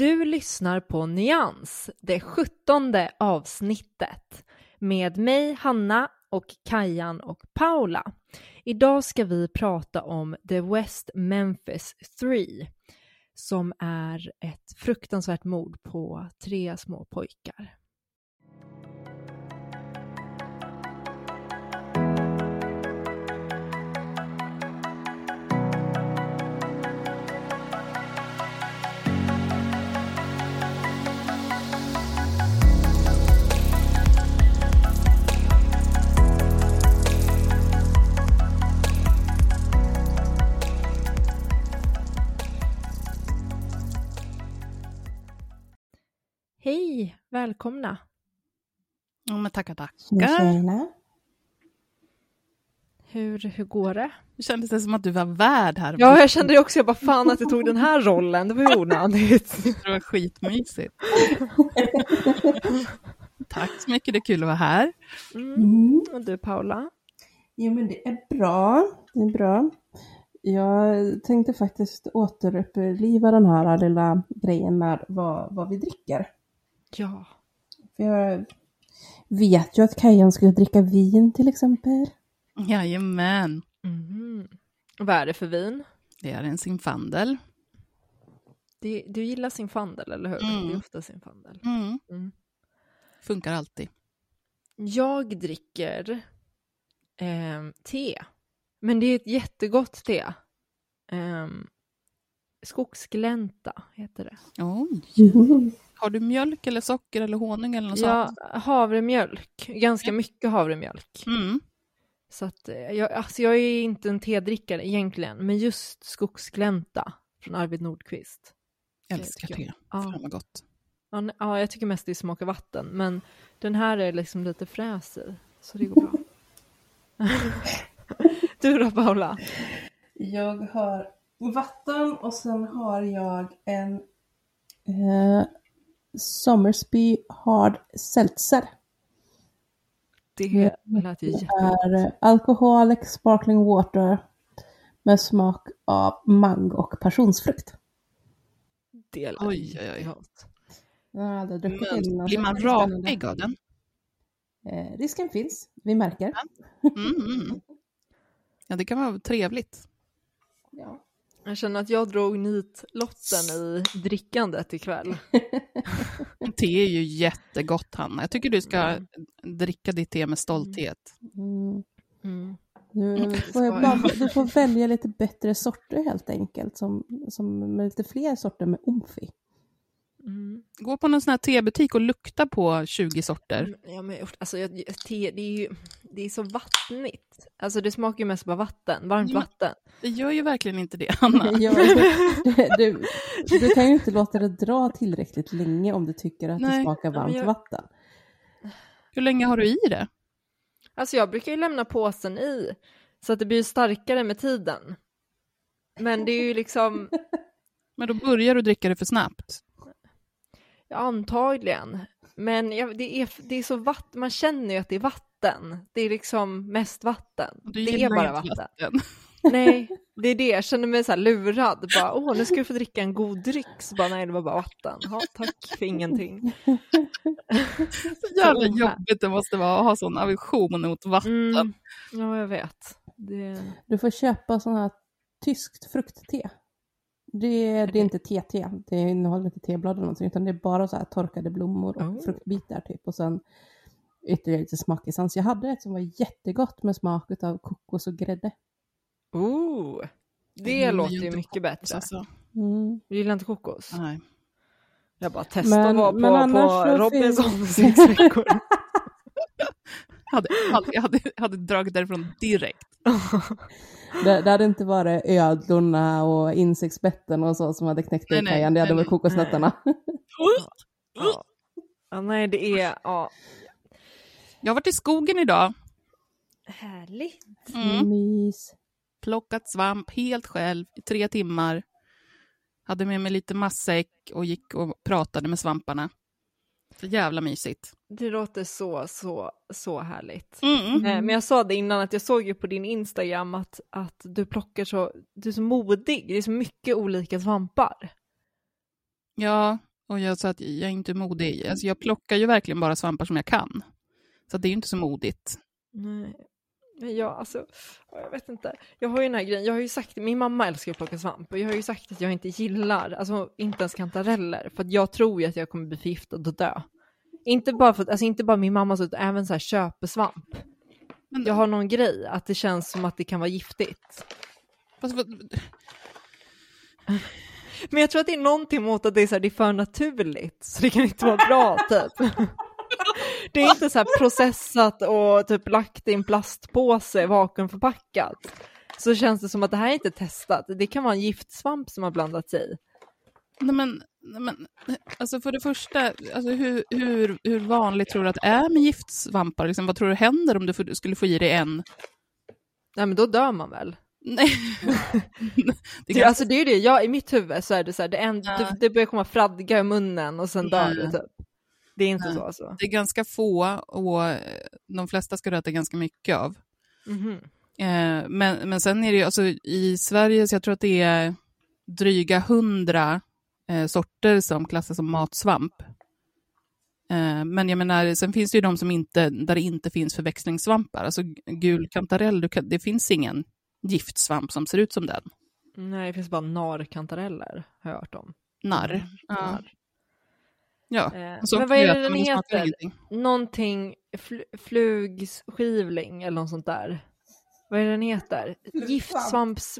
Du lyssnar på Nyans, det sjuttonde avsnittet med mig, Hanna och Kajan och Paula. Idag ska vi prata om The West Memphis 3 som är ett fruktansvärt mord på tre små pojkar. Hej, välkomna! Ja, men tackar, tackar. Hur, hur går det? Det kändes det som att du var värd här. Ja, jag kände det också. Jag bara fan att jag tog den här rollen. Det var ju onödigt. Det var skitmysigt. Tack så mycket, det är kul att vara här. Mm. Och du Paula? Jo men det är bra. Det är bra. Jag tänkte faktiskt återuppliva den här lilla grejen med vad, vad vi dricker. Ja. För jag vet ju att Kajan skulle dricka vin till exempel. Jajamän, Mm. Vad är det för vin? det är en Zinfandel. Det, du gillar Zinfandel, eller hur? Mm. Det är ofta Zinfandel. Mm. Mm. Funkar alltid. Jag dricker ehm, te. Men det är ett jättegott te. Um, skogsglänta heter det. Oj. Jo. Har du mjölk eller socker eller honung eller något Ja, sånt? havremjölk. Ganska mycket havremjölk. Mm. Så att, eh, jag, alltså jag är inte en tedrickare egentligen, men just skogsglänta från Arvid Nordqvist. Älskar jag. te. Ja. Fan vad gott. Ja, ja, jag tycker mest det smakar vatten, men den här är liksom lite fräs i, så det går bra. du då Paula? Jag har vatten och sen har jag en eh, Sommersby Hard Seltzer. Det lät ju är alcoholic sparkling water med smak av mango och passionsfrukt. Det lät Oj, oj, oj. druckit det Men blir man rakig av den? Eh, risken finns, vi märker. Mm, mm. Ja, det kan vara trevligt. Ja. Jag känner att jag drog nitlotten i drickandet ikväll. Te är ju jättegott, Hanna. Jag tycker du ska dricka ditt te med stolthet. Mm. Mm. Du, Mm. får jag bara, du får välja lite bättre sorter helt enkelt, som, som med lite fler sorter med omfi. Mm. Gå på någon sån här tebutik och lukta på 20 sorter. Ja, men alltså, jag, te, det, är ju, det är så vattnigt. Alltså det smakar ju mest bara vatten, varmt Ja. vatten. Det gör ju verkligen inte det, Hanna. Ja, du, du, du kan ju inte låta det dra tillräckligt länge om du tycker att det Nej. smakar Ja, men varmt jag- vatten. Hur länge har du i det? Alltså jag brukar ju lämna påsen i, så att det blir starkare med tiden. Men det är ju liksom, Men då börjar du dricka det för snabbt. Ja, antagligen. Men ja, det, är, det är så vatten, man känner ju att det är vatten. Det är liksom mest vatten. Du det är bara inte vatten. Nej, det är det. Jag känner mig så här lurad. Bara, åh, nu ska du få dricka en god dryck. Så bara, nej, det var bara vatten. Ja, tack för ingenting. Så jävla jobbigt det måste vara att ha sån aversion mot vatten. Mm, ja, jag vet. Det... Du får köpa sån här tyskt fruktte. Det, det är inte TT, det innehåller inte teblad eller någonting, utan det är bara så här torkade blommor och Oh. fruktbitar typ. Och sen ytterligare lite smakessens. Jag hade ett som var jättegott med smak av kokos och grädde. Oh, det Jag låter ju mycket kokos, bättre. Alltså. Mm. Du gillar inte kokos? Nej. Jag bara testa Men- att vara på, på Robinson finns- sex veckor. Jag hade, jag hade, jag hade dragit därifrån direkt. Det, det hade inte varit ödlorna och insektsbetten och så som hade knäckt dig Kajan, det hade varit kokosnötterna. ja. ja, nej det är, ja. Jag har varit i skogen idag. Härligt. Mm. Mys. Plockat svamp helt själv i tre timmar. Hade med mig lite matsäck och gick och pratade med svamparna. Så jävla mysigt. Det låter så, så, så härligt. Mm. Eh, Men jag sa det innan att jag såg ju på din Instagram att, att du plockar så, du är så modig, det är så mycket olika svampar. Ja, och jag sa att jag är inte modig. Alltså jag plockar ju verkligen bara svampar som jag kan. Så det är ju inte så modigt. Nej. Men jag, alltså, ja, jag vet inte. Jag har ju den här grejen, jag har ju sagt, min mamma älskar att plocka svamp och jag har ju sagt att jag inte gillar, alltså inte ens kantareller, för att jag tror ju att jag kommer bli förgiftad och dö. Inte bara för alltså inte bara min mamma, utan även så här köpesvamp. Men, Jag har någon grej, att det känns som att det kan vara giftigt. fast, vad- Men jag tror att det är någonting mot att det är, så här, det är för naturligt, så det kan inte vara bra typ. Det är inte så här processat och typ lagt i en plastpåse, vakuumförpackat. Så känns det som att det här är inte testat. Det kan vara en giftsvamp som har blandats i. nej men, men, alltså för det första, alltså hur, hur, hur vanligt tror du att det är med giftsvampar? Liksom, vad tror du händer om du skulle få i dig en? Nej men då dör man väl? Nej. det kan, alltså det är det, jag, i mitt huvud så är det så här, det, en, Ja. det, det börjar komma fradga i munnen och sen dör Nej. det typ. Det är inte Nej. så alltså. det är ganska få och eh, de flesta ska du äta ganska mycket av. Mhm. Eh, men, men sen är det ju, alltså i Sverige, så jag tror att det är dryga hundra eh, sorter som klassas som matsvamp. Eh, men jag menar, sen finns det ju de som inte, där det inte finns förväxlingssvampar. Alltså gul kantarell, du kan, det finns ingen giftsvamp som ser ut som den. Nej, det finns bara narkantareller, har jag hört om. Narr. Ja. Narr. ja. Eh, men vad är det den heter? ingenting. Någonting, fl flugskivling eller något sånt där. Vad är det den heter? Giftsvamps...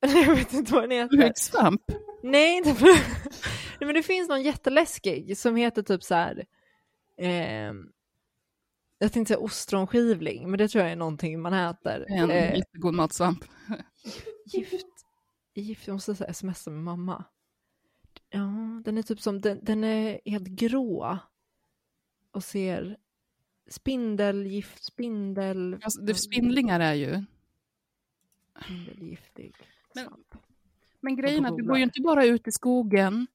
jag vet inte vad den heter. Flugsvamp? Nej. Nej, men det finns någon jätteläskig som heter typ så här... ehm, Jag tänkte säga ostronskivling, men det tror jag är någonting man äter. En Eh, jättegod matsvamp. gift, gift, jag måste säga smsa med mamma. Ja, den är typ som, den, den är helt grå. Och ser spindelgift, spindel... Alltså, det, spindlingar är ju... Spindelgiftig Men-. Men grejen är att du går ju inte bara ut i skogen.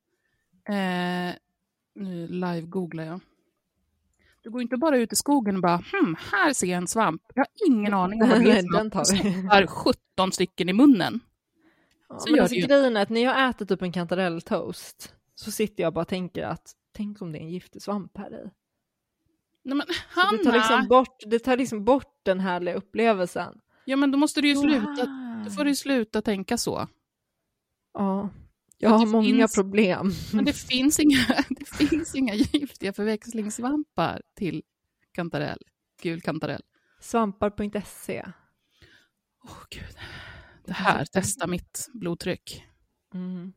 Eh, nu live-googlar jag. Du går inte bara ut i skogen och bara hm, här ser jag en svamp. Jag har ingen aning om vad det är för något. tar Och vi. stoppar 17 stycken i munnen. Ja, så men gör alltså grejen är att när jag äter typ en kantarelltoast så sitter jag bara och tänker att tänk om det är en giftig svamp här i. Nej, men Så det, tar Hanna! liksom bort, det tar liksom bort den härliga upplevelsen. Ja, men då måste du ju sluta. Då får du sluta tänka så. Ja, jag har många finns- problem. Men det finns inga, det finns inga giftiga förväxlingssvampar till kantarell. Gul kantarell. Svampar.se. Åh gud. Det här, testa mitt blodtryck. Mm.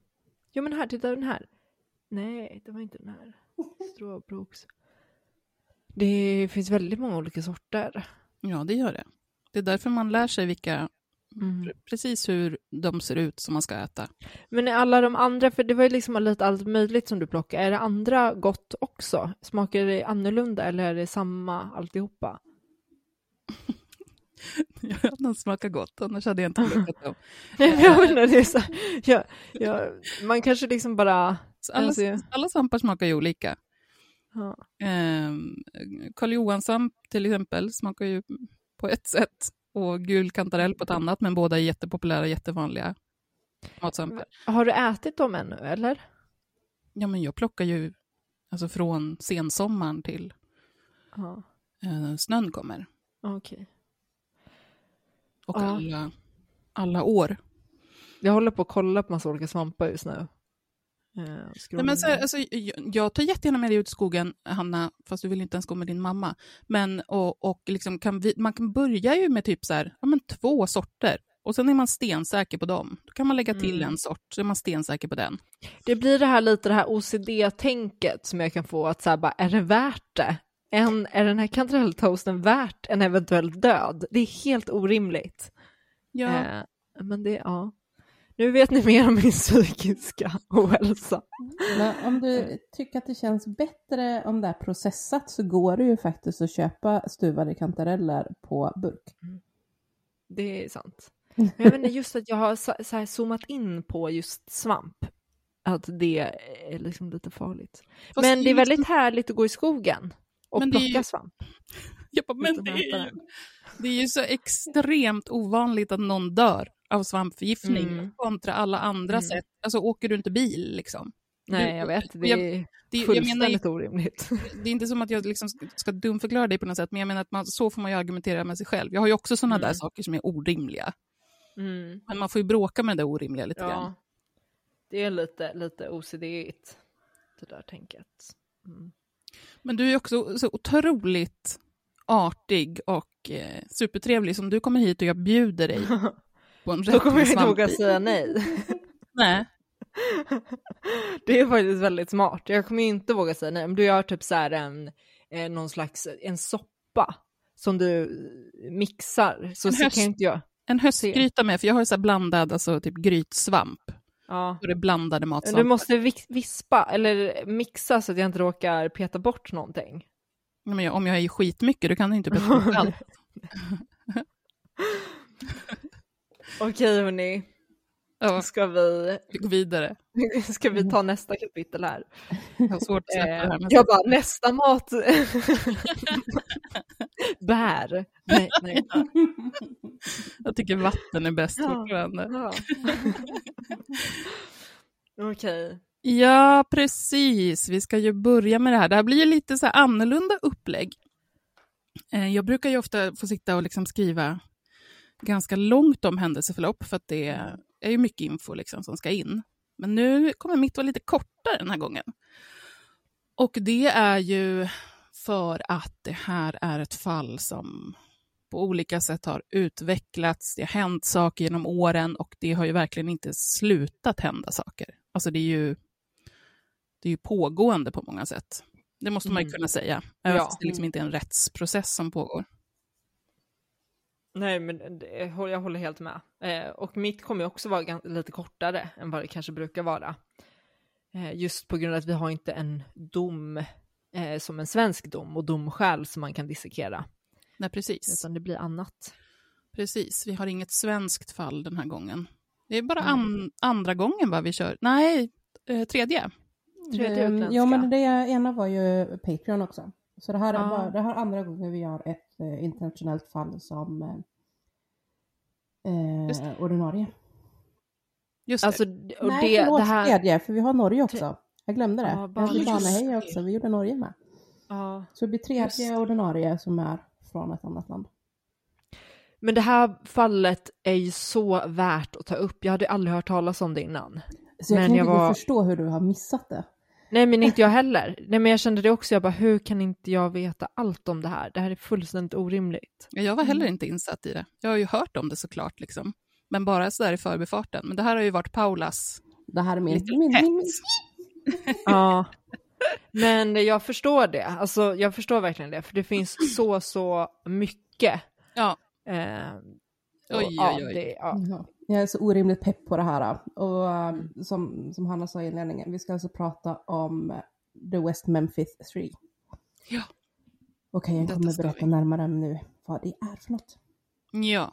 Jo men här, titta den här. Nej, det var inte den här. Stråbroks. Det finns väldigt många olika sorter. Ja, det gör det. Det är därför man lär sig vilka, Mm. precis hur de ser ut som man ska äta. Men är alla de andra, för det var ju liksom lite allt möjligt som du plockade, är det andra gott också? Smakar det annorlunda eller är det samma alltihopa? Ja, den smakar gott, annars hade jag inte plockat dem. jag menar, det är så, ja, ja, man kanske liksom bara... Alla, Alltså- alla svampar smakar ju olika. Ja. Ehm, Karl Johan-svamp till exempel smakar ju på ett sätt och gul kantarell på ett annat, men båda är jättepopulära, jättevanliga matsvampar. Har du ätit dem ännu, eller? Ja, men jag plockar ju alltså från sensommaren till Ja, eh, snön kommer. okej. Och Ja. alla, alla år. Jag håller på att kolla på massa olika svampar just nu. Eh, Nej, men så här, alltså, jag, jag tar jättegärna med dig ut i skogen, Hanna, fast du vill inte ens gå med din mamma. Men och, och liksom kan vi, man kan börja ju med typ så här, ja, men två sorter. Och sen är man stensäker på dem. Då kan man lägga till Mm. en sort, så är man stensäker på den. Det blir det här lite det här OCD-tänket som jag kan få att så här, bara, är det värt det? En, är den här kantarelltoasten värt en eventuell död? Det är helt orimligt. Ja, Eh, men det, ja. Nu vet ni mer om min psykiska ohälsa. Men om du tycker att det känns bättre om det är processat så går det ju faktiskt att köpa stuvade kantareller på burk. Det är sant. Men jag inte, just att jag har så, så här zoomat in på just svamp. Att det är liksom lite farligt. Fast men det är väldigt härligt att gå i skogen och Men plocka ju- svamp. Ja, men det, är ju. Det är ju så extremt ovanligt att någon dör av svampförgiftning Mm. kontra alla andra Mm. sätt. Alltså åker du inte bil liksom? Nej, jag vet. Det jag- är Det, jag menar, fullständigt orimligt. det är inte som att jag liksom ska- dumförklara dig på något sätt, men jag menar att man, så får man ju argumentera med sig själv. Jag har ju också sådana där Mm. saker som är orimliga. Mm. Men man får ju bråka med det där orimliga lite grann. Ja, det är lite, lite OCD-igt, det där tänket. Mm. Men du är också så otroligt artig och eh, supertrevlig som du kommer hit och jag bjuder dig på en Då kommer jag inte våga säga nej. Nej. Det är faktiskt väldigt smart. Jag kommer inte våga säga nej. Om du gör typ så här en, eh, någon slags, en soppa som du mixar så En så höst- kan inte jag. En höstgryta med, för jag har så blandad, alltså typ grytsvamp. Ja. Och det blandade Men matsvampar. Du måste vis- vispa eller mixa så att jag inte råkar peta bort någonting. Men jag, om jag är skitmycket, då kan du inte bort allt. Okej hörni, Ja, ska vi, vi går vidare. ska vi ta nästa kapitel här? Jag har svårt att släppa Eh, det här. Men jag bara, nästa mat. Bär. Nej, nej. Jag tycker vatten är bäst Ja. fortfarande. Ja. Okej. Ja, precis. Vi ska ju börja med det här. Det här blir ju lite så här annorlunda upplägg. Eh, jag brukar ju ofta få sitta och liksom skriva ganska långt om händelseförlopp, för att det är ju mycket info liksom som ska in. Men nu kommer mitt vara lite kortare den här gången. Och det är ju för att det här är ett fall som på olika sätt har utvecklats, det har hänt saker genom åren och det har ju verkligen inte slutat hända saker. Alltså det är ju, det är ju pågående på många sätt. Det måste man ju Mm. kunna säga, även Ja. fast det liksom inte är en rättsprocess som pågår. Nej, men det, jag håller helt med. Eh, och mitt kommer också vara lite kortare än vad det kanske brukar vara. Eh, just på grund av att vi har inte en dom eh, som en svensk dom och domskäl som man kan dissekera. Nej, precis. Utan det blir annat. precis. Vi har inget svenskt fall den här gången. Det är bara Mm. an, andra gången va vi kör. Nej, eh, tredje. Tredje Ehm, utländska. Jo, men det ena var ju Patreon också. Så det här är Ah. bara, det här är andra gången vi gör ett eh, internationellt fall som eh, eh, ordinarie. Just det. Alltså, och Nej, det, förlåt, det här... tredje, för vi har Norge också. Jag glömde det. Ja, jag bara- hade just Banehej det. också, vi gjorde Norge med. Ja. Så det blir tredje Just. ordinarie som är från ett annat land. Men det här fallet är ju så värt att ta upp. Jag hade aldrig hört talas om det innan. Så jag Men kan jag inte var- förstå hur du har missat det. Nej, men inte jag heller. Nej, men jag kände det också. Jag bara, hur kan inte jag veta allt om det här? Det här är fullständigt orimligt. Jag var heller Mm. inte insatt i det. Jag har ju hört om det såklart, liksom. men bara sådär i förbifarten. Men det här har ju varit Paulas Det här är min... Min, min. Ja. Men jag förstår det. Alltså, jag förstår verkligen det. För det finns så, så mycket. Ja, Eh, och, Oj, ja, oj, oj. Det, ja. Ja. Jag är så orimligt pepp på det här. Och um, som, som Hanna sa i inledningen, vi ska alltså prata om The West Memphis 3. Ja. Okej, jag Detta kommer berätta vi. närmare nu vad det är för något. Ja.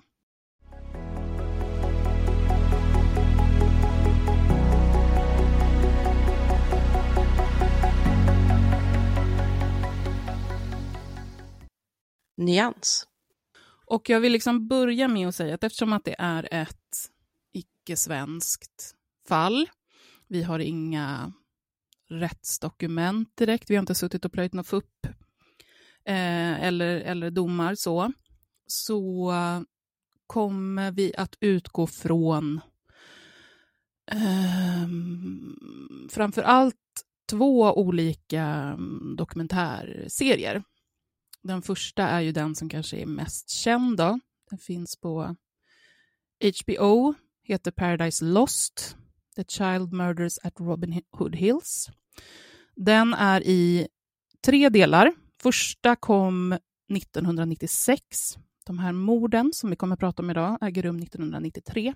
Nyans. Och jag vill liksom börja med att säga att eftersom att det är ett icke-svenskt fall, vi har inga rättsdokument direkt, vi har inte suttit och plöjt något FUP eh, eller, eller domar så, så kommer vi att utgå från eh, framför allt två olika mm, dokumentärserier. Den första är ju den som kanske är mest känd. Då. Den finns på HBO, heter Paradise Lost, The Child Murders at Robin Hood Hills. Den är i tre delar. Första kom 1996. De här morden som vi kommer att prata om idag äger rum 1993.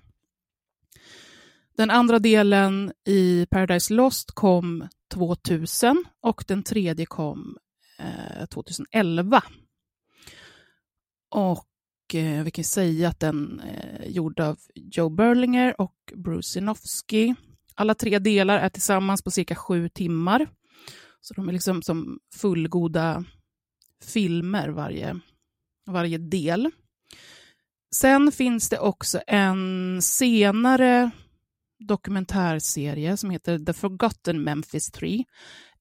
Den andra delen i Paradise Lost kom 2000 och den tredje kom Eh, 2011. Och eh, vi kan säga att den är gjord av Joe Berlinger och Bruce Sinofsky. Alla tre delar är tillsammans på cirka sju timmar. Så de är liksom som fullgoda filmer varje, varje del. Sen finns det också en senare dokumentärserie som heter The Forgotten Memphis 3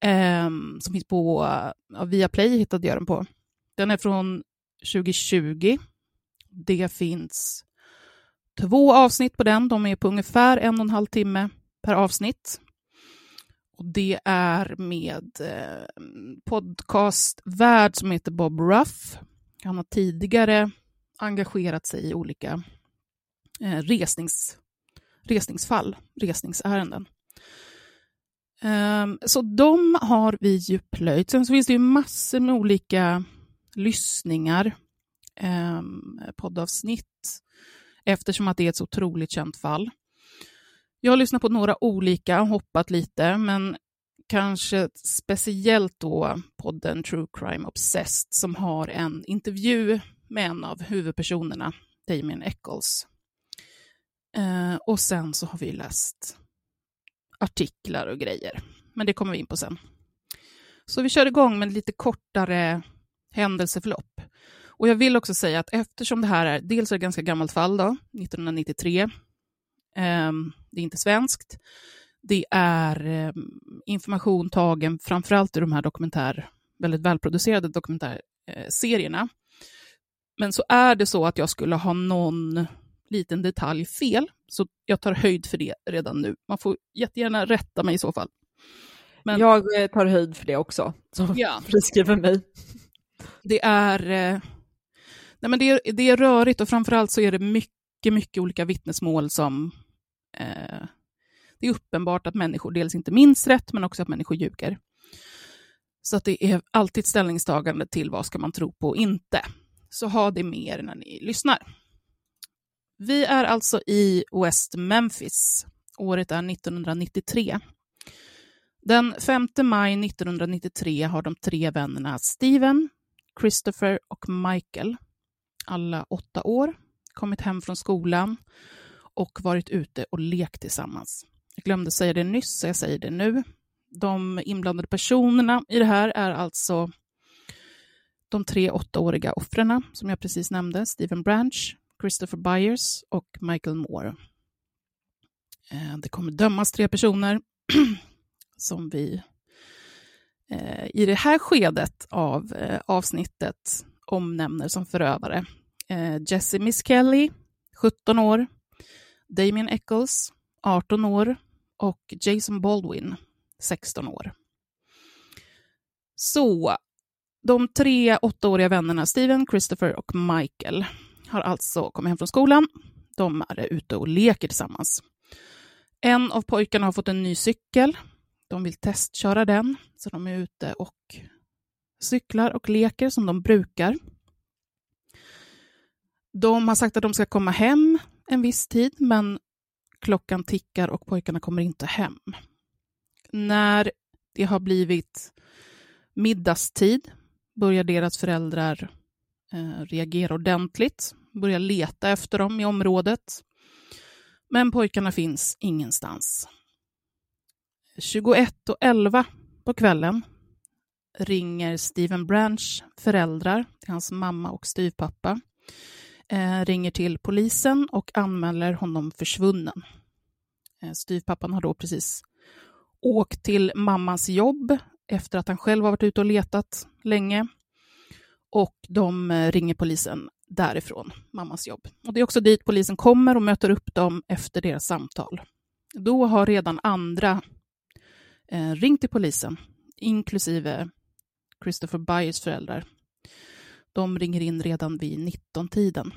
eh, som finns på ja, Viaplay hittade jag den på. Den är från 2020. Det finns två avsnitt på den. De är på ungefär en och en halv timme per avsnitt. Och Det är med eh, podcastvärd som heter Bob Ruff. Han har tidigare engagerat sig i olika eh, resnings, resningsfall, resningsärenden. Um, så de har vi ju plöjt. Sen så finns det ju massor med olika lyssningar, um, poddavsnitt, eftersom att det är ett så otroligt känt fall. Jag har lyssnat på några olika och hoppat lite, men kanske speciellt då podden True Crime Obsessed som har en intervju med en av huvudpersonerna, Damien Eccles. Uh, och sen så har vi läst artiklar och grejer. Men det kommer vi in på sen. Så vi kör igång med lite kortare händelseförlopp. Och jag vill också säga att eftersom det här är dels är ett ganska gammalt fall, då, 1993, eh, det är inte svenskt, det är eh, information tagen framförallt i de här dokumentär, väldigt välproducerade dokumentärserierna. Eh, Men så är det så att jag skulle ha någon liten detalj fel, så jag tar höjd för det redan nu. Man får jättegärna rätta mig i så fall. Men, jag eh, tar höjd för det också, som ja. friskriver mig. Det är, eh, nej men det, är, det är rörigt och framförallt så är det mycket, mycket olika vittnesmål som eh, det är uppenbart att människor dels inte minns rätt, men också att människor ljuger. Så att det är alltid ställningstagande till vad ska man tro på och inte. Så ha det med er när ni lyssnar. Vi är alltså i West Memphis. Året är 1993. Den 5 maj 1993 har de tre vännerna Steven, Christopher och Michael, alla åtta år, kommit hem från skolan och varit ute och lekt tillsammans. Jag glömde säga det nyss, så jag säger det nu. De inblandade personerna i det här är alltså de tre åttaåriga offren som jag precis nämnde, Steven Branch, Christopher Byers och Michael Moore. Eh, det kommer dömas tre personer som vi eh, i det här skedet av eh, avsnittet omnämner som förövare. Jesse Miss Kelly, 17 år, Damien Eccles, 18 år och Jason Baldwin, 16 år. Så, de tre åttaåriga vännerna Steven, Christopher och Michael har alltså kommit hem från skolan. De är ute och leker tillsammans. En av pojkarna har fått en ny cykel. De vill testköra den, så de är ute och cyklar och leker som de brukar. De har sagt att de ska komma hem en viss tid, men klockan tickar och pojkarna kommer inte hem. När det har blivit middagstid börjar deras föräldrar Eh, reagera ordentligt börjar leta efter dem i området. Men pojkarna finns ingenstans. 21 och 11 på kvällen ringer Steven Branch föräldrar, till hans mamma och styvpappa, eh, ringer till polisen och anmäler honom försvunnen. Eh, styvpappan har då precis åkt till mammans jobb efter att han själv har varit ute och letat länge. Och de eh, ringer polisen därifrån, mammas jobb. Och Det är också dit polisen kommer och möter upp dem efter deras samtal. Då har redan andra eh, ringt till polisen, inklusive Christopher Byers föräldrar. De ringer in redan vid 19-tiden.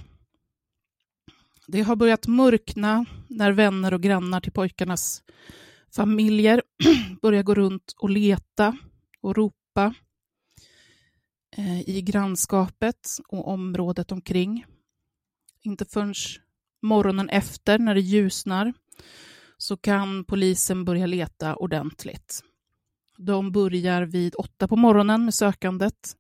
Det har börjat mörkna när vänner och grannar till pojkarnas familjer börjar gå runt och leta och ropa Eh, i grannskapet och området omkring. Inte förrän morgonen efter, när det ljusnar, så kan polisen börja leta ordentligt. De börjar vid åtta på morgonen med sökandet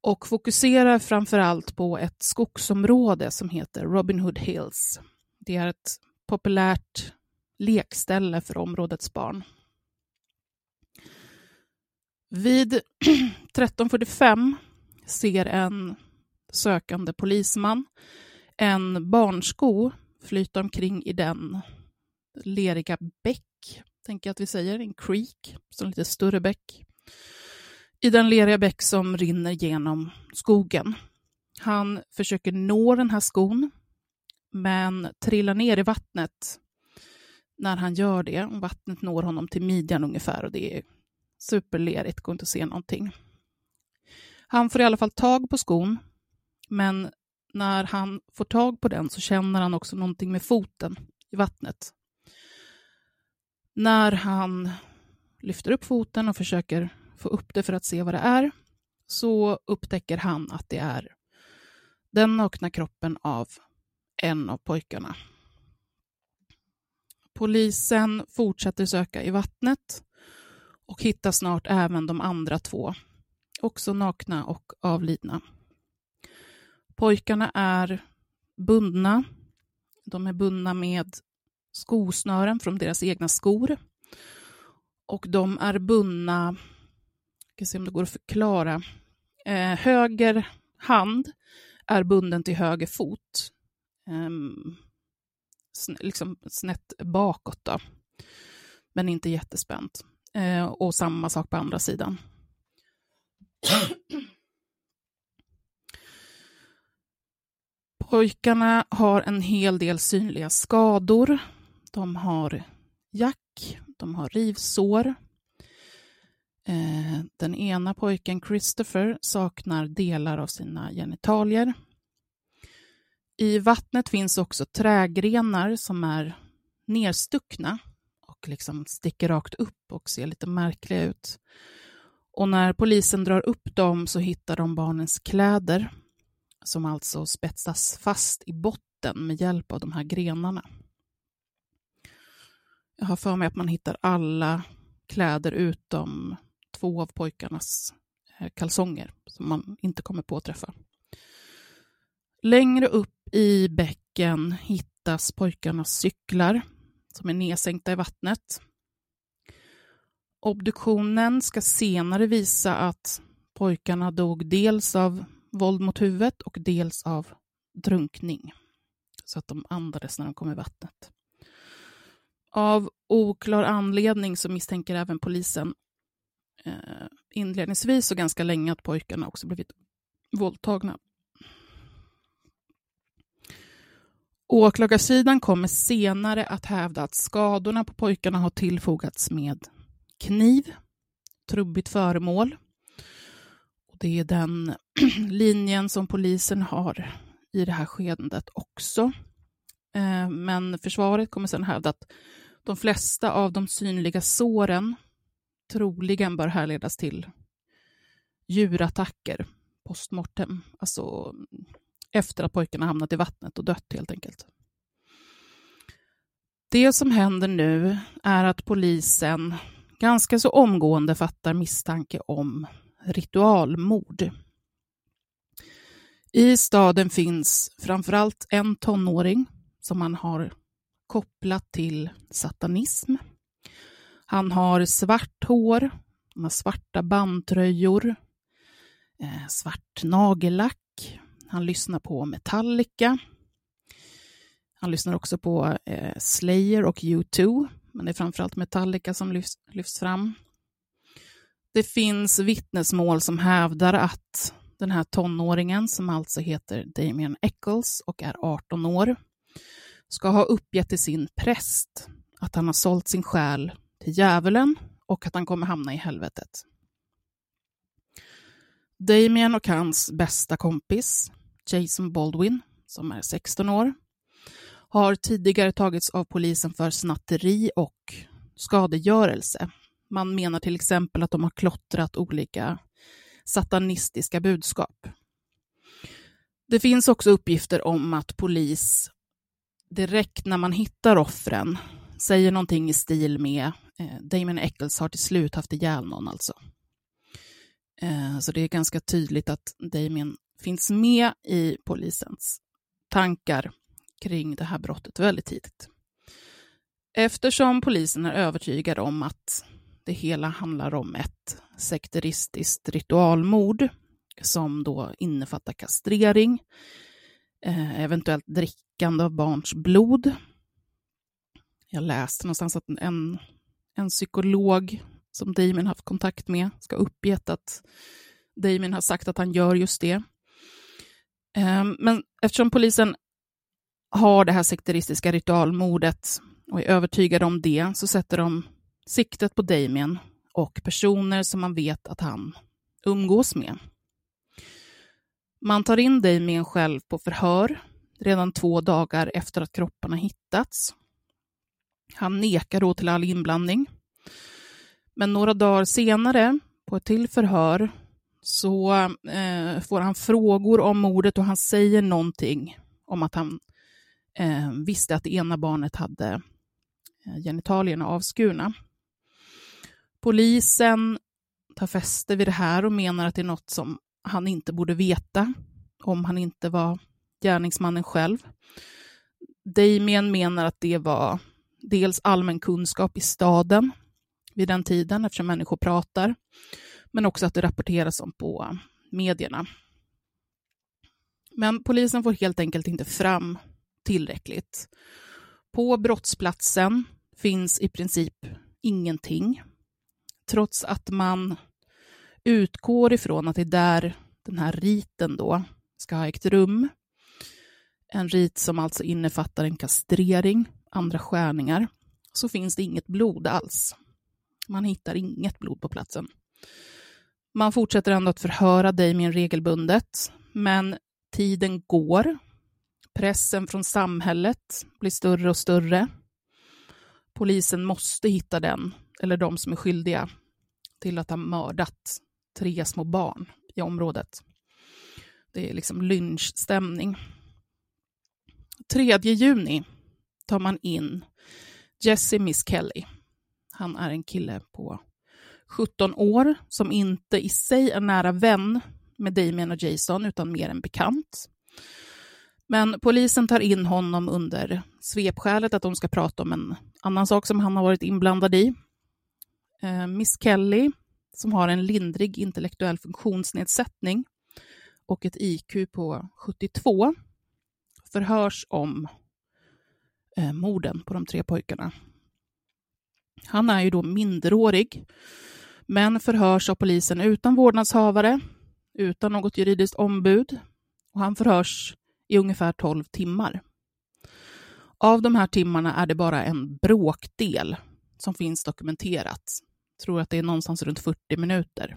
och fokuserar framför allt på ett skogsområde som heter Robin Hood Hills. Det är ett populärt lekställe för områdets barn. Vid 13.45 ser en sökande polisman en barnsko flyta omkring i den leriga bäck, tänker jag att vi säger, en creek, så en lite större bäck. I den leriga bäck som rinner genom skogen. Han försöker nå den här skon, men trillar ner i vattnet när han gör det. Vattnet når honom till midjan ungefär och det är superlerigt, går inte att se någonting. Han får i alla fall tag på skon, men när han får tag på den så känner han också någonting med foten i vattnet. När han lyfter upp foten och försöker få upp det för att se vad det är, så upptäcker han att det är den nakna kroppen av en av pojkarna. Polisen fortsätter söka i vattnet och hittar snart även de andra två, också nakna och avlidna. Pojkarna är bundna. De är bundna med skosnören från deras egna skor. Och de är bundna, jag ska se om det går att förklara, eh, höger hand är bunden till höger fot. Eh, liksom snett bakåt då. Men inte jättespänt. Eh, och samma sak på andra sidan. Pojkarna har en hel del synliga skador. De har jack, de har rivsår. Eh, den ena pojken, Christopher, saknar delar av sina genitalier. I vattnet finns också trägrenar som är nerstuckna och liksom sticker rakt upp och ser lite märkliga ut. Och när polisen drar upp dem så hittar de barnens kläder som alltså spetsas fast i botten med hjälp av de här grenarna. Jag har för mig att man hittar alla kläder utom två av pojkarnas eh, kalsonger som man inte kommer påträffa. Längre upp i bäcken hittas pojkarnas cyklar som är nedsänkta i vattnet. Obduktionen ska senare visa att pojkarna dog dels av våld mot huvudet och dels av drunkning. Så att de andades när de kom i vattnet. Av oklar anledning så misstänker även polisen eh, inledningsvis och ganska länge att pojkarna också blivit våldtagna. Åklagarsidan kommer senare att hävda att skadorna på pojkarna har tillfogats med kniv, trubbigt föremål. Det är den linjen som polisen har i det här skedet också. Eh, men försvaret kommer sedan hävda att de flesta av de synliga såren troligen bör härledas till djurattacker postmortem, alltså efter att pojkarna hamnat i vattnet och dött helt enkelt. Det som händer nu är att polisen ganska så omgående fattar misstanke om ritualmord. I staden finns framförallt en tonåring som man har kopplat till satanism. Han har svart hår, han har svarta bandtröjor, eh, svart nagellack. Han lyssnar på Metallica. Han lyssnar också på eh, Slayer och U2, men det är framförallt Metallica som lyfts, lyfts fram. Det finns vittnesmål som hävdar att den här tonåringen, som alltså heter Damien Eccles och är 18 år, ska ha uppgett till sin präst att han har sålt sin själ till djävulen och att han kommer hamna i helvetet. Damien och hans bästa kompis, Jason Baldwin, som är 16 år, har tidigare tagits av polisen för snatteri och skadegörelse. Man menar till exempel att de har klottrat olika satanistiska budskap. Det finns också uppgifter om att polis direkt när man hittar offren säger någonting i stil med eh, Damon Eccles har till slut haft ihjäl någon alltså. Eh, så det är ganska tydligt att Damien finns med i polisens tankar kring det här brottet väldigt tidigt. Eftersom polisen är övertygad om att det hela handlar om ett sekteristiskt ritualmord som då innefattar kastrering, eh, eventuellt drickande av barns blod. Jag läste någonstans att en, en psykolog som Damien haft kontakt med ska uppgett att Damien har sagt att han gör just det. Ehm, men eftersom polisen har det här sekteristiska ritualmordet och är övertygade om det så sätter de siktet på Damien och personer som man vet att han umgås med. Man tar in Damien själv på förhör redan två dagar efter att kropparna hittats. Han nekar då till all inblandning. Men några dagar senare, på ett till förhör, så eh, får han frågor om mordet och han säger någonting om att han eh, visste att det ena barnet hade eh, genitalierna avskurna. Polisen tar fäste vid det här och menar att det är något som han inte borde veta om han inte var gärningsmannen själv. Damien menar att det var dels allmän kunskap i staden vid den tiden, eftersom människor pratar, men också att det rapporteras om på medierna. Men polisen får helt enkelt inte fram tillräckligt. På brottsplatsen finns i princip ingenting trots att man utgår ifrån att det är där den här riten då ska ha ägt rum. En rit som alltså innefattar en kastrering, andra skärningar, så finns det inget blod alls. Man hittar inget blod på platsen. Man fortsätter ändå att förhöra Damien regelbundet, men tiden går. Pressen från samhället blir större och större. Polisen måste hitta den eller de som är skyldiga till att ha mördat tre små barn i området. Det är liksom lynchstämning. 3 juni tar man in Jesse Miss Kelly. Han är en kille på 17 år som inte i sig är nära vän med Damien och Jason utan mer en bekant. Men polisen tar in honom under svepskälet att de ska prata om en annan sak som han har varit inblandad i. Eh, Miss Kelly, som har en lindrig intellektuell funktionsnedsättning och ett IQ på 72, förhörs om eh, morden på de tre pojkarna. Han är ju då minderårig, men förhörs av polisen utan vårdnadshavare, utan något juridiskt ombud och han förhörs i ungefär 12 timmar. Av de här timmarna är det bara en bråkdel som finns dokumenterat. Jag tror att det är någonstans runt 40 minuter.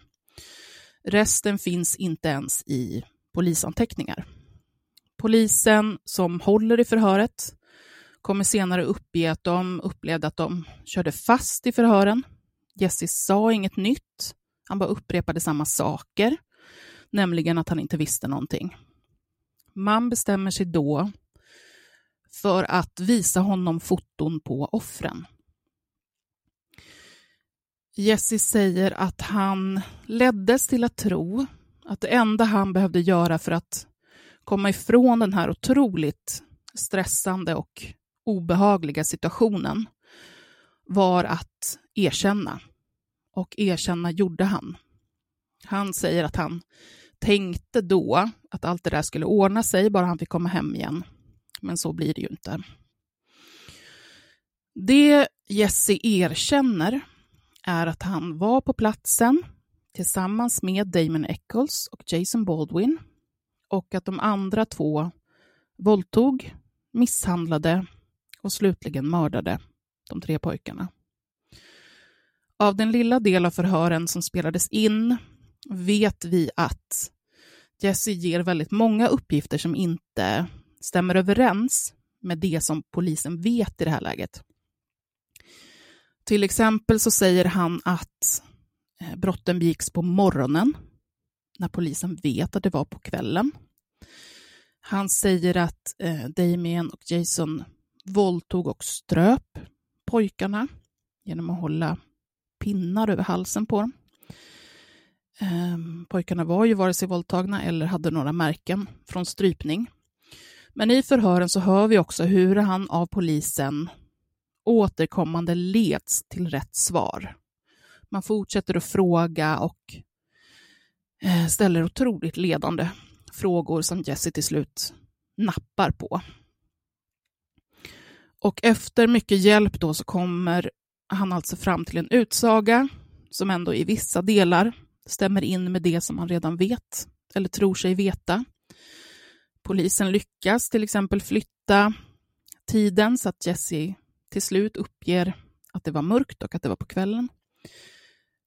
Resten finns inte ens i polisanteckningar. Polisen som håller i förhöret kommer senare uppge att de upplevde att de körde fast i förhören. Jesse sa inget nytt, han bara upprepade samma saker, nämligen att han inte visste någonting. Man bestämmer sig då för att visa honom foton på offren. Jesse säger att han leddes till att tro att det enda han behövde göra för att komma ifrån den här otroligt stressande och obehagliga situationen var att erkänna. Och erkänna gjorde han. Han säger att han tänkte då att allt det där skulle ordna sig bara han fick komma hem igen. Men så blir det ju inte. Det Jesse erkänner är att han var på platsen tillsammans med Damon Eccles och Jason Baldwin och att de andra två våldtog, misshandlade och slutligen mördade de tre pojkarna. Av den lilla del av förhören som spelades in vet vi att Jesse ger väldigt många uppgifter som inte stämmer överens med det som polisen vet i det här läget. Till exempel så säger han att eh, brotten begicks på morgonen, när polisen vet att det var på kvällen. Han säger att eh, Damien och Jason våldtog och ströp pojkarna genom att hålla pinnar över halsen på dem. Ehm, pojkarna var ju vare sig våldtagna eller hade några märken från strypning. Men i förhören så hör vi också hur han av polisen återkommande leds till rätt svar. Man fortsätter att fråga och eh, ställer otroligt ledande frågor som Jesse till slut nappar på. Och efter mycket hjälp då så kommer han alltså fram till en utsaga som ändå i vissa delar stämmer in med det som han redan vet eller tror sig veta. Polisen lyckas till exempel flytta tiden så att Jesse till slut uppger att det var mörkt och att det var på kvällen.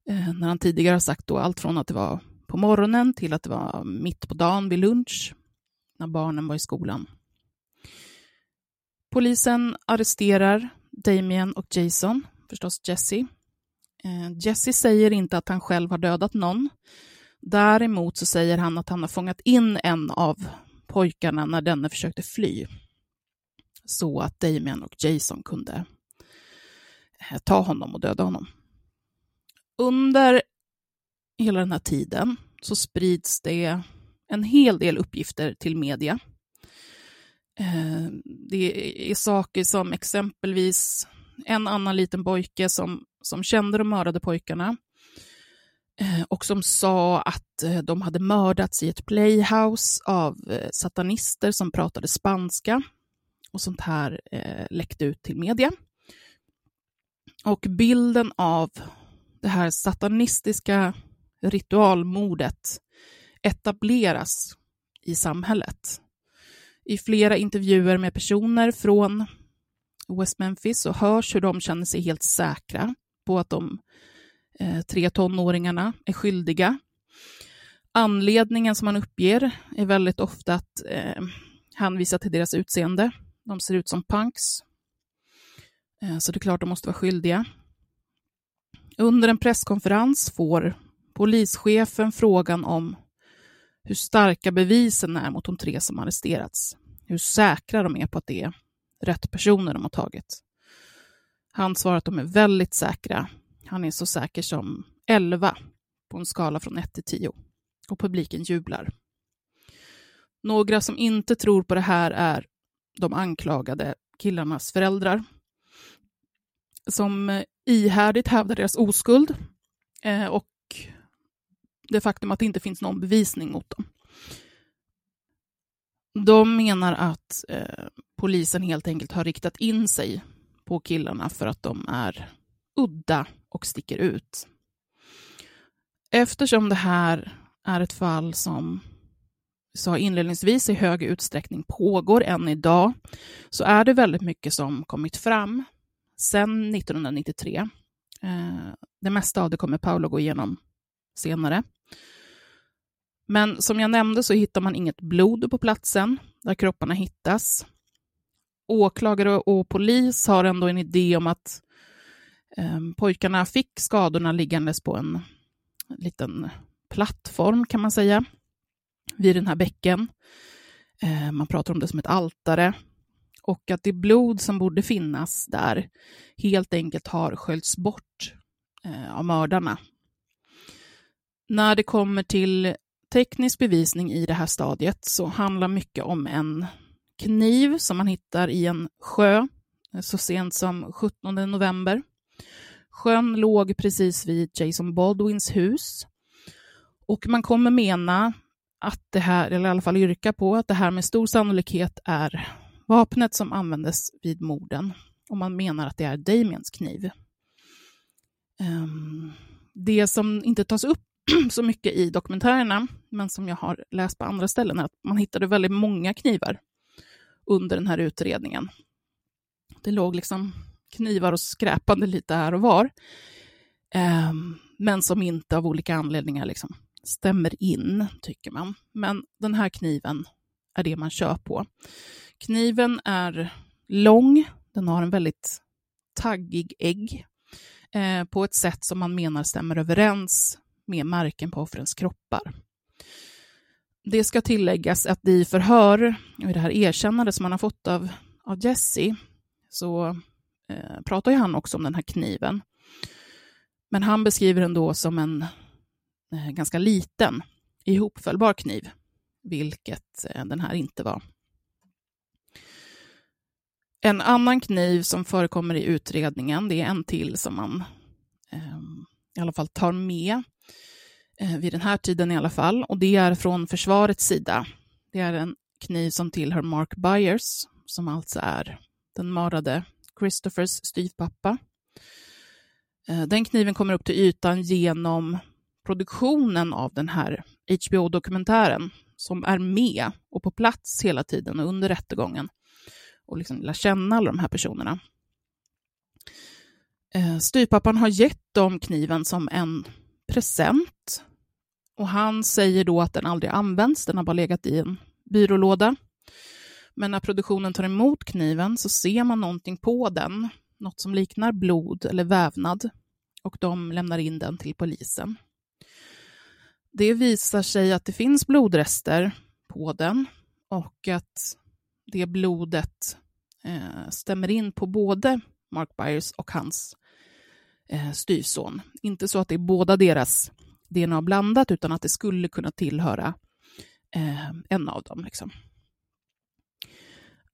Eh, när han tidigare har sagt då allt från att det var på morgonen till att det var mitt på dagen vid lunch, när barnen var i skolan. Polisen arresterar Damien och Jason, förstås Jesse. Eh, Jesse säger inte att han själv har dödat någon. Däremot så säger han att han har fångat in en av pojkarna när denne försökte fly så att Damien och Jason kunde eh, ta honom och döda honom. Under hela den här tiden så sprids det en hel del uppgifter till media. Eh, det är saker som exempelvis en annan liten pojke som, som kände de mördade pojkarna eh, och som sa att eh, de hade mördats i ett playhouse av eh, satanister som pratade spanska och sånt här eh, läckte ut till media. Och bilden av det här satanistiska ritualmordet etableras i samhället. I flera intervjuer med personer från West Memphis så hörs hur de känner sig helt säkra på att de eh, tre tonåringarna är skyldiga. Anledningen som man uppger är väldigt ofta att eh, hänvisa till deras utseende. De ser ut som punks. Eh, så det är klart de måste vara skyldiga. Under en presskonferens får polischefen frågan om hur starka bevisen är mot de tre som arresterats. Hur säkra de är på att det är rätt personer de har tagit. Han svarar att de är väldigt säkra. Han är så säker som 11 på en skala från 1 till 10. Och publiken jublar. Några som inte tror på det här är de anklagade killarnas föräldrar som ihärdigt hävdar deras oskuld eh, och det faktum att det inte finns någon bevisning mot dem. De menar att eh, polisen helt enkelt har riktat in sig på killarna för att de är udda och sticker ut. Eftersom det här är ett fall som sa inledningsvis i hög utsträckning pågår än idag, så är det väldigt mycket som kommit fram sedan 1993. Eh, det mesta av det kommer Paolo gå igenom senare. Men som jag nämnde så hittar man inget blod på platsen där kropparna hittas. Åklagare och polis har ändå en idé om att eh, pojkarna fick skadorna liggandes på en liten plattform kan man säga vid den här bäcken. Eh, man pratar om det som ett altare och att det blod som borde finnas där helt enkelt har sköljts bort eh, av mördarna. När det kommer till teknisk bevisning i det här stadiet så handlar mycket om en kniv som man hittar i en sjö så sent som 17 november. Sjön låg precis vid Jason Baldwins hus och man kommer mena att det här, eller i alla fall yrka på att det här med stor sannolikhet är vapnet som användes vid morden och man menar att det är Damiens kniv. Ehm, det som inte tas upp så mycket i dokumentärerna, men som jag har läst på andra ställen, är att man hittade väldigt många knivar under den här utredningen. Det låg liksom knivar och skräpande lite här och var, eh, men som inte av olika anledningar liksom stämmer in, tycker man. Men den här kniven är det man kör på. Kniven är lång, den har en väldigt taggig ägg eh, på ett sätt som man menar stämmer överens med märken på offrens kroppar. Det ska tilläggas att i förhör, i det här erkännandet som man har fått av, av Jesse, så eh, pratar ju han också om den här kniven. Men han beskriver den då som en eh, ganska liten, ihopfällbar kniv, vilket eh, den här inte var. En annan kniv som förekommer i utredningen, det är en till som man eh, i alla fall tar med, Eh, vid den här tiden i alla fall, och det är från försvarets sida. Det är en kniv som tillhör Mark Byers, som alltså är den mördade Christophers styvpappa. Eh, den kniven kommer upp till ytan genom produktionen av den här HBO-dokumentären som är med och på plats hela tiden under rättegången och liksom lär känna alla de här personerna. Eh, Styrpappan har gett dem kniven som en present och han säger då att den aldrig används, den har bara legat i en byrålåda. Men när produktionen tar emot kniven så ser man någonting på den, något som liknar blod eller vävnad och de lämnar in den till polisen. Det visar sig att det finns blodrester på den och att det blodet eh, stämmer in på både Mark Byers och hans eh, styvson. Inte så att det är båda deras DNA blandat, utan att det skulle kunna tillhöra eh, en av dem. Liksom.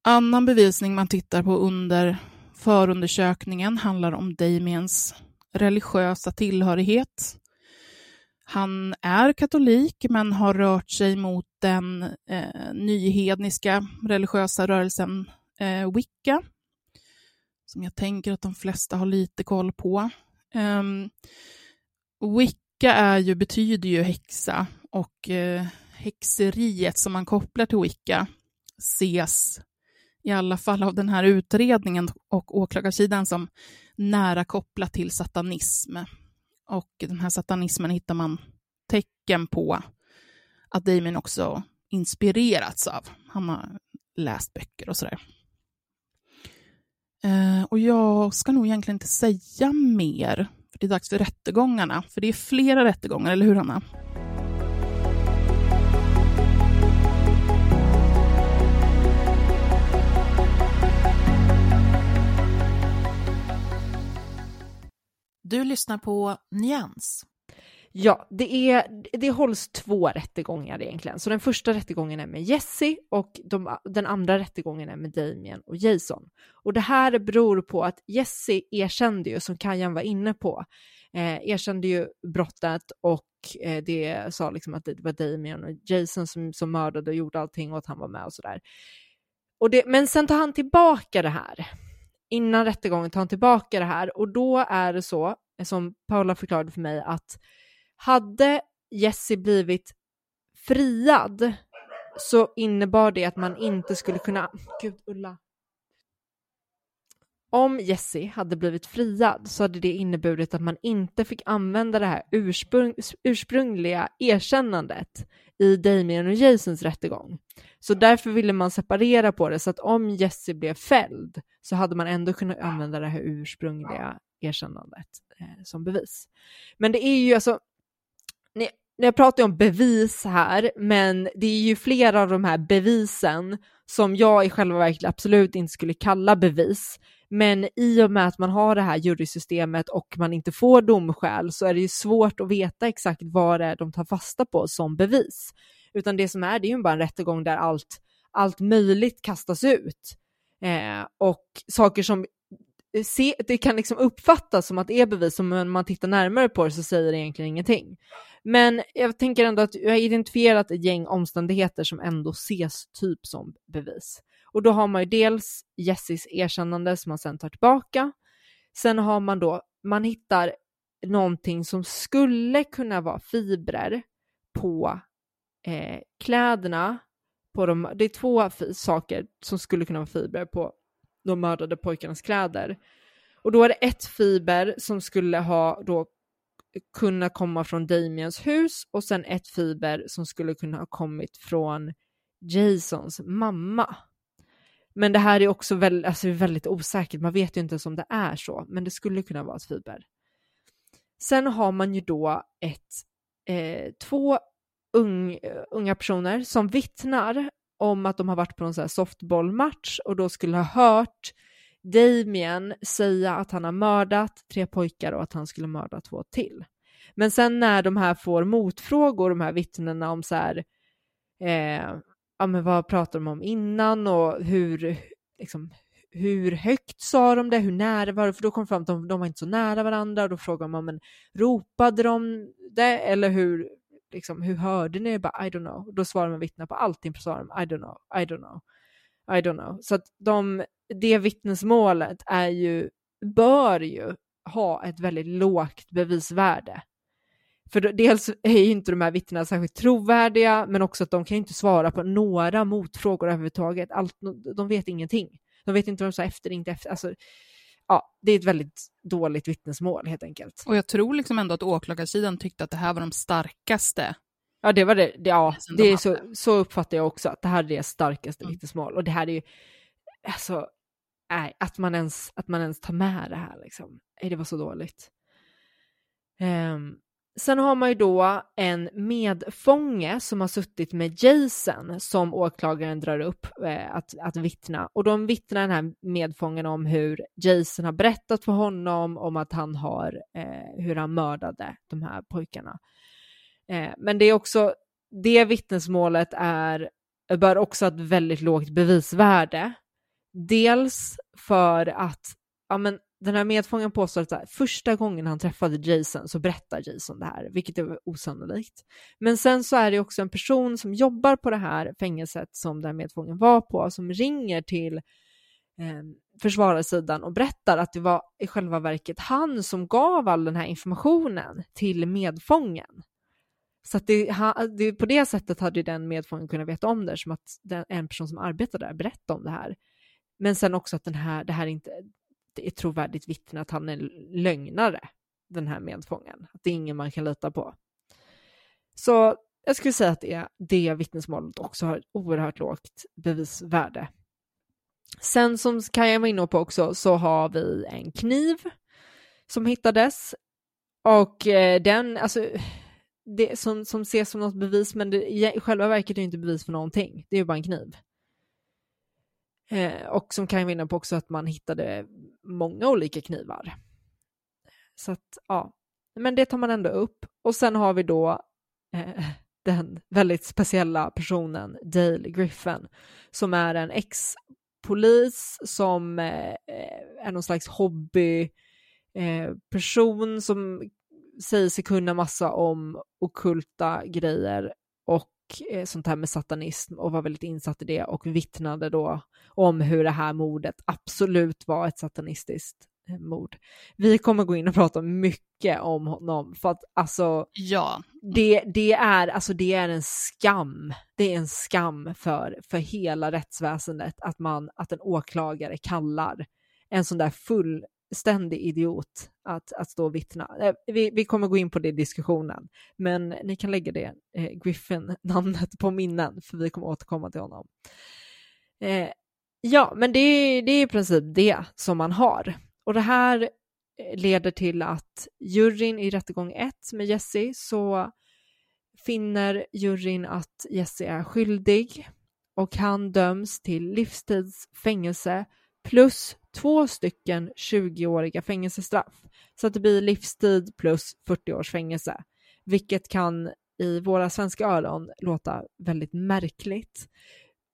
Annan bevisning man tittar på under förundersökningen handlar om Damiens religiösa tillhörighet. Han är katolik men har rört sig mot den eh, nyhedniska religiösa rörelsen eh, Wicca, som jag tänker att de flesta har lite koll på. Um, Wicca är ju, betyder ju häxa och uh, häxeriet som man kopplar till Wicca ses i alla fall av den här utredningen och åklagarsidan som nära kopplat till satanism. Och den här satanismen hittar man tecken på att Damien också inspirerats av. Han har läst böcker och sådär. Eh, och jag ska nog egentligen inte säga mer, för det är dags för rättegångarna. För det är flera rättegångar, eller hur Hanna? Du lyssnar på Nyans. Ja, det, är, det hålls två rättegångar egentligen. Så den första rättegången är med Jesse och de, den andra rättegången är med Damien och Jason. Och det här beror på att Jesse erkände ju, som Kajan var inne på, eh, erkände ju brottet och eh, det sa liksom att det var Damien och Jason som, som mördade och gjorde allting och att han var med och sådär. Och det, men sen tar han tillbaka det här. Innan rättegången tar han tillbaka det här och då är det så, som Paula förklarade för mig, att hade Jesse blivit friad så innebar det att man inte skulle kunna... Gud, Ulla. Om Jesse hade blivit friad så hade det inneburit att man inte fick använda det här ursprung, ursprungliga erkännandet i Damien och Jasons rättegång. Så därför ville man separera på det så att om Jesse blev fälld så hade man ändå kunnat använda det här ursprungliga erkännandet eh, som bevis. Men det är ju alltså, jag pratar ju om bevis här, men det är ju flera av de här bevisen som jag i själva verket absolut inte skulle kalla bevis. Men i och med att man har det här jurysystemet och man inte får domskäl så är det ju svårt att veta exakt vad det är de tar fasta på som bevis. Utan det som är, det är ju bara en rättegång där allt, allt möjligt kastas ut. Eh, och saker som eh, se, det kan liksom uppfattas som att det är bevis, men när man tittar närmare på det så säger det egentligen ingenting. Men jag tänker ändå att jag har identifierat ett gäng omständigheter som ändå ses typ som bevis. Och då har man ju dels Jessis erkännande som man sen tar tillbaka. Sen har man då, man hittar någonting som skulle kunna vara fibrer på eh, kläderna. På de, det är två saker som skulle kunna vara fibrer på de mördade pojkarnas kläder. Och då är det ett fiber som skulle ha då kunna komma från Damiens hus och sen ett fiber som skulle kunna ha kommit från Jasons mamma. Men det här är också väldigt, alltså väldigt osäkert, man vet ju inte ens om det är så, men det skulle kunna vara ett fiber. Sen har man ju då ett, eh, två ung, eh, unga personer som vittnar om att de har varit på någon softballmatch och då skulle ha hört Damien säga att han har mördat tre pojkar och att han skulle mörda två till. Men sen när de här får motfrågor, de här vittnena om så här, eh, ja men vad pratar de om innan och hur, liksom, hur högt sa de det, hur nära var det, för då kom det fram att de, de var inte så nära varandra och då frågar man, men ropade de det eller hur, liksom, hur hörde ni? Bara, I don't know. Då svarar man vittna på allting på svaren, I don't know, I don't know, i don't know. Så att de, det vittnesmålet är ju, bör ju ha ett väldigt lågt bevisvärde. För dels är ju inte de här vittnena särskilt trovärdiga, men också att de kan ju inte svara på några motfrågor överhuvudtaget. Allt, de vet ingenting. De vet inte vad de sa efter, inte efter. Alltså, ja, det är ett väldigt dåligt vittnesmål helt enkelt. Och jag tror liksom ändå att åklagarsidan tyckte att det här var de starkaste. Ja, det var det. Ja, det är så, så uppfattar jag också att det här är det starkaste mm. vittnesmål. Och det här är ju, alltså, nej, att man ens, att man ens tar med det här liksom. Nej, det var så dåligt. Um, Sen har man ju då en medfånge som har suttit med Jason som åklagaren drar upp eh, att, att vittna. Och de vittnar den här medfången om hur Jason har berättat för honom om att han har, eh, hur han mördade de här pojkarna. Eh, men det är också, det vittnesmålet är, bör också ha ett väldigt lågt bevisvärde. Dels för att, ja men den här medfången påstår att här, första gången han träffade Jason så berättar Jason det här, vilket är osannolikt. Men sen så är det också en person som jobbar på det här fängelset som den medfången var på, som ringer till eh, försvararsidan och berättar att det var i själva verket han som gav all den här informationen till medfången. Så att det, det, på det sättet hade den medfången kunnat veta om det, som att den, en person som arbetar där berättade om det här. Men sen också att den här, det här inte, ett trovärdigt vittne att han är lögnare, den här medfången. Att det är ingen man kan lita på. Så jag skulle säga att det, det vittnesmålet också har ett oerhört lågt bevisvärde. Sen som Kaja var inne på också så har vi en kniv som hittades och eh, den, alltså det som, som ses som något bevis men det, i själva verket är det inte bevis för någonting. Det är ju bara en kniv. Eh, och som kan vinna på också att man hittade många olika knivar. Så att, ja, men det tar man ändå upp. Och sen har vi då eh, den väldigt speciella personen Dale Griffin som är en ex-polis som eh, eh är någon slags hobbyperson eh, som säger sig kunna massa om okulta grejer och eh, sånt här med satanism och var väldigt insatt i det och vittnade då om hur det här mordet absolut var ett satanistiskt eh, mord. Vi kommer gå in och prata mycket om honom för att alltså ja. det, det, är, alltså, det är en skam. Det är en skam för, för hela rättsväsendet att, man, att en åklagare kallar en sån där full ständig idiot att, att stå och vittna. Eh, vi, vi kommer gå in på det i diskussionen, men ni kan lägga det, eh, Griffin-namnet på minnen, för vi kommer återkomma till honom. Eh, ja, men det, det är i princip det som man har. Och det här eh, leder till att juryn i rättegång 1 med Jesse så finner juryn att Jesse är skyldig och han döms till livstids fängelse plus två stycken 20-åriga fängelsestraff. Så att det blir livstid plus 40 års fängelse, vilket kan i våra svenska öron låta väldigt märkligt.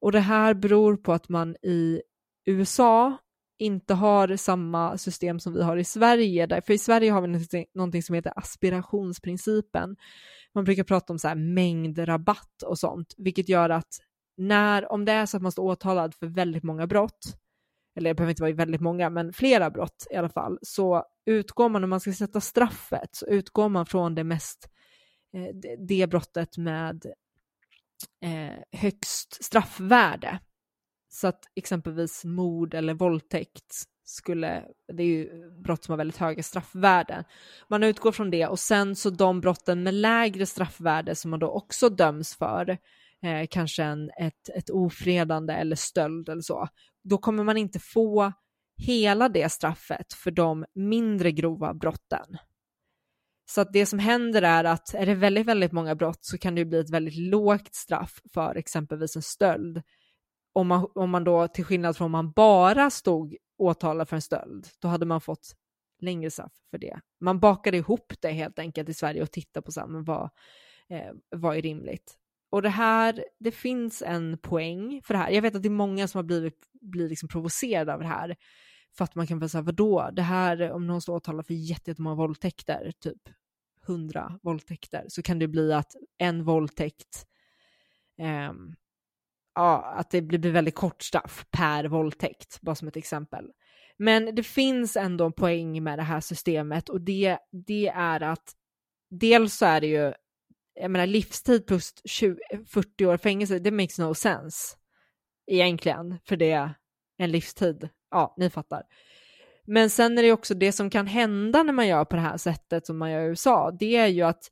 Och det här beror på att man i USA inte har samma system som vi har i Sverige. För i Sverige har vi någonting som heter aspirationsprincipen. Man brukar prata om så här mängdrabatt och sånt, vilket gör att när, om det är så att man står åtalad för väldigt många brott, eller det behöver inte vara väldigt många, men flera brott i alla fall, så utgår man, om man ska sätta straffet, så utgår man från det mest, eh, det brottet med eh, högst straffvärde. Så att exempelvis mord eller våldtäkt skulle, det är ju brott som har väldigt höga straffvärden. Man utgår från det och sen så de brotten med lägre straffvärde som man då också döms för, eh, kanske en, ett, ett ofredande eller stöld eller så, då kommer man inte få hela det straffet för de mindre grova brotten. Så att det som händer är att är det väldigt, väldigt många brott så kan det bli ett väldigt lågt straff för exempelvis en stöld. Om man, om man då, till skillnad från om man bara stod åtalad för en stöld, då hade man fått längre straff för det. Man bakade ihop det helt enkelt i Sverige och tittade på så här, men vad, eh, vad är rimligt. Och det här, det finns en poäng för det här. Jag vet att det är många som har blivit, blivit liksom provocerade av det här. För att man kan vara säga, vadå, det här, om någon står åtalad för jättemånga våldtäkter, typ hundra våldtäkter, så kan det bli att en våldtäkt, eh, ja, att det blir väldigt kort straff per våldtäkt, bara som ett exempel. Men det finns ändå en poäng med det här systemet och det, det är att dels så är det ju jag menar livstid plus 20, 40 år fängelse, det makes no sense egentligen, för det är en livstid. Ja, ni fattar. Men sen är det också det som kan hända när man gör på det här sättet som man gör i USA, det är ju att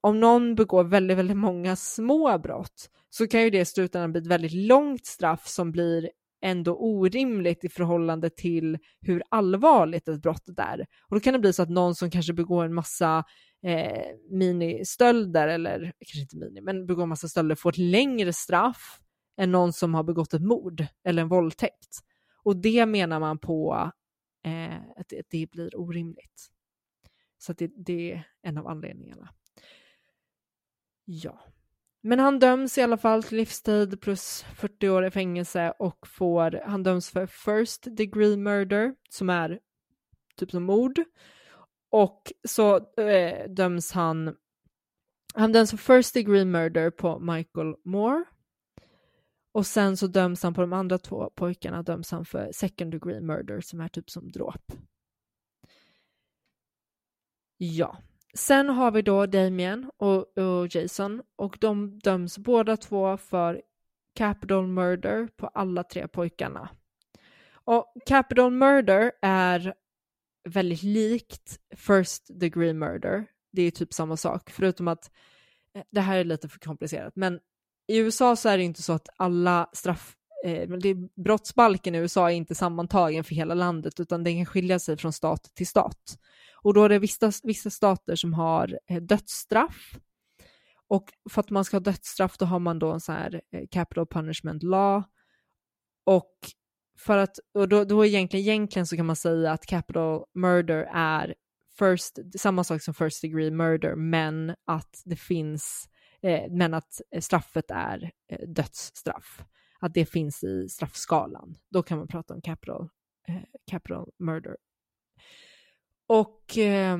om någon begår väldigt, väldigt många små brott så kan ju det i slutändan bli ett väldigt långt straff som blir ändå orimligt i förhållande till hur allvarligt ett brott är. Och då kan det bli så att någon som kanske begår en massa eh, ministölder, eller kanske inte mini, men begår massa stölder får ett längre straff än någon som har begått ett mord eller en våldtäkt. Och det menar man på eh, att det, det blir orimligt. Så det, det är en av anledningarna. Ja. Men han döms i alla fall till livstid plus 40 år i fängelse och får, han döms för first degree murder som är typ som mord. Och så eh, döms han, han döms för first degree murder på Michael Moore. Och sen så döms han på de andra två pojkarna döms han för second degree murder som är typ som dråp. Ja, Sen har vi då Damien och, och, Jason och de döms båda två för capital murder på alla tre pojkarna. Och capital murder är väldigt likt first degree murder. Det är typ samma sak, förutom att eh, det här är lite för komplicerat, men i USA så är det inte så att alla straff, eh, det, brottsbalken i USA är inte sammantagen för hela landet, utan den kan skilja sig från stat till stat. Och då är det vissa, vissa stater som har eh, dödsstraff. Och för att man ska ha dödsstraff då har man då en sån här eh, capital punishment law. Och för att, och då, då egentligen, egentligen så kan man säga att capital murder är first, samma sak som first degree murder, men att det finns, eh, men att eh, straffet är eh, dödsstraff. Att det finns i straffskalan. Då kan man prata om capital, eh, capital murder och, eh,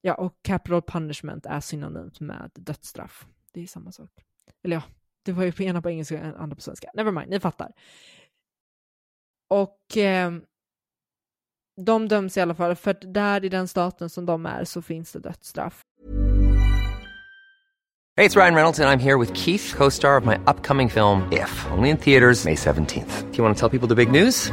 ja, och capital punishment är synonymt med dödsstraff. Det är samma sak. Eller ja, det var ju på ena på engelska och andra på svenska. Never mind, ni fattar. Och eh, de döms i alla fall, för att där i den staten som de är så finns det dödsstraff. Hej, det är Ryan Reynolds och jag är här med Keith, co-star of my upcoming film If, only in theaters May 17 th Do you want to tell people the big news?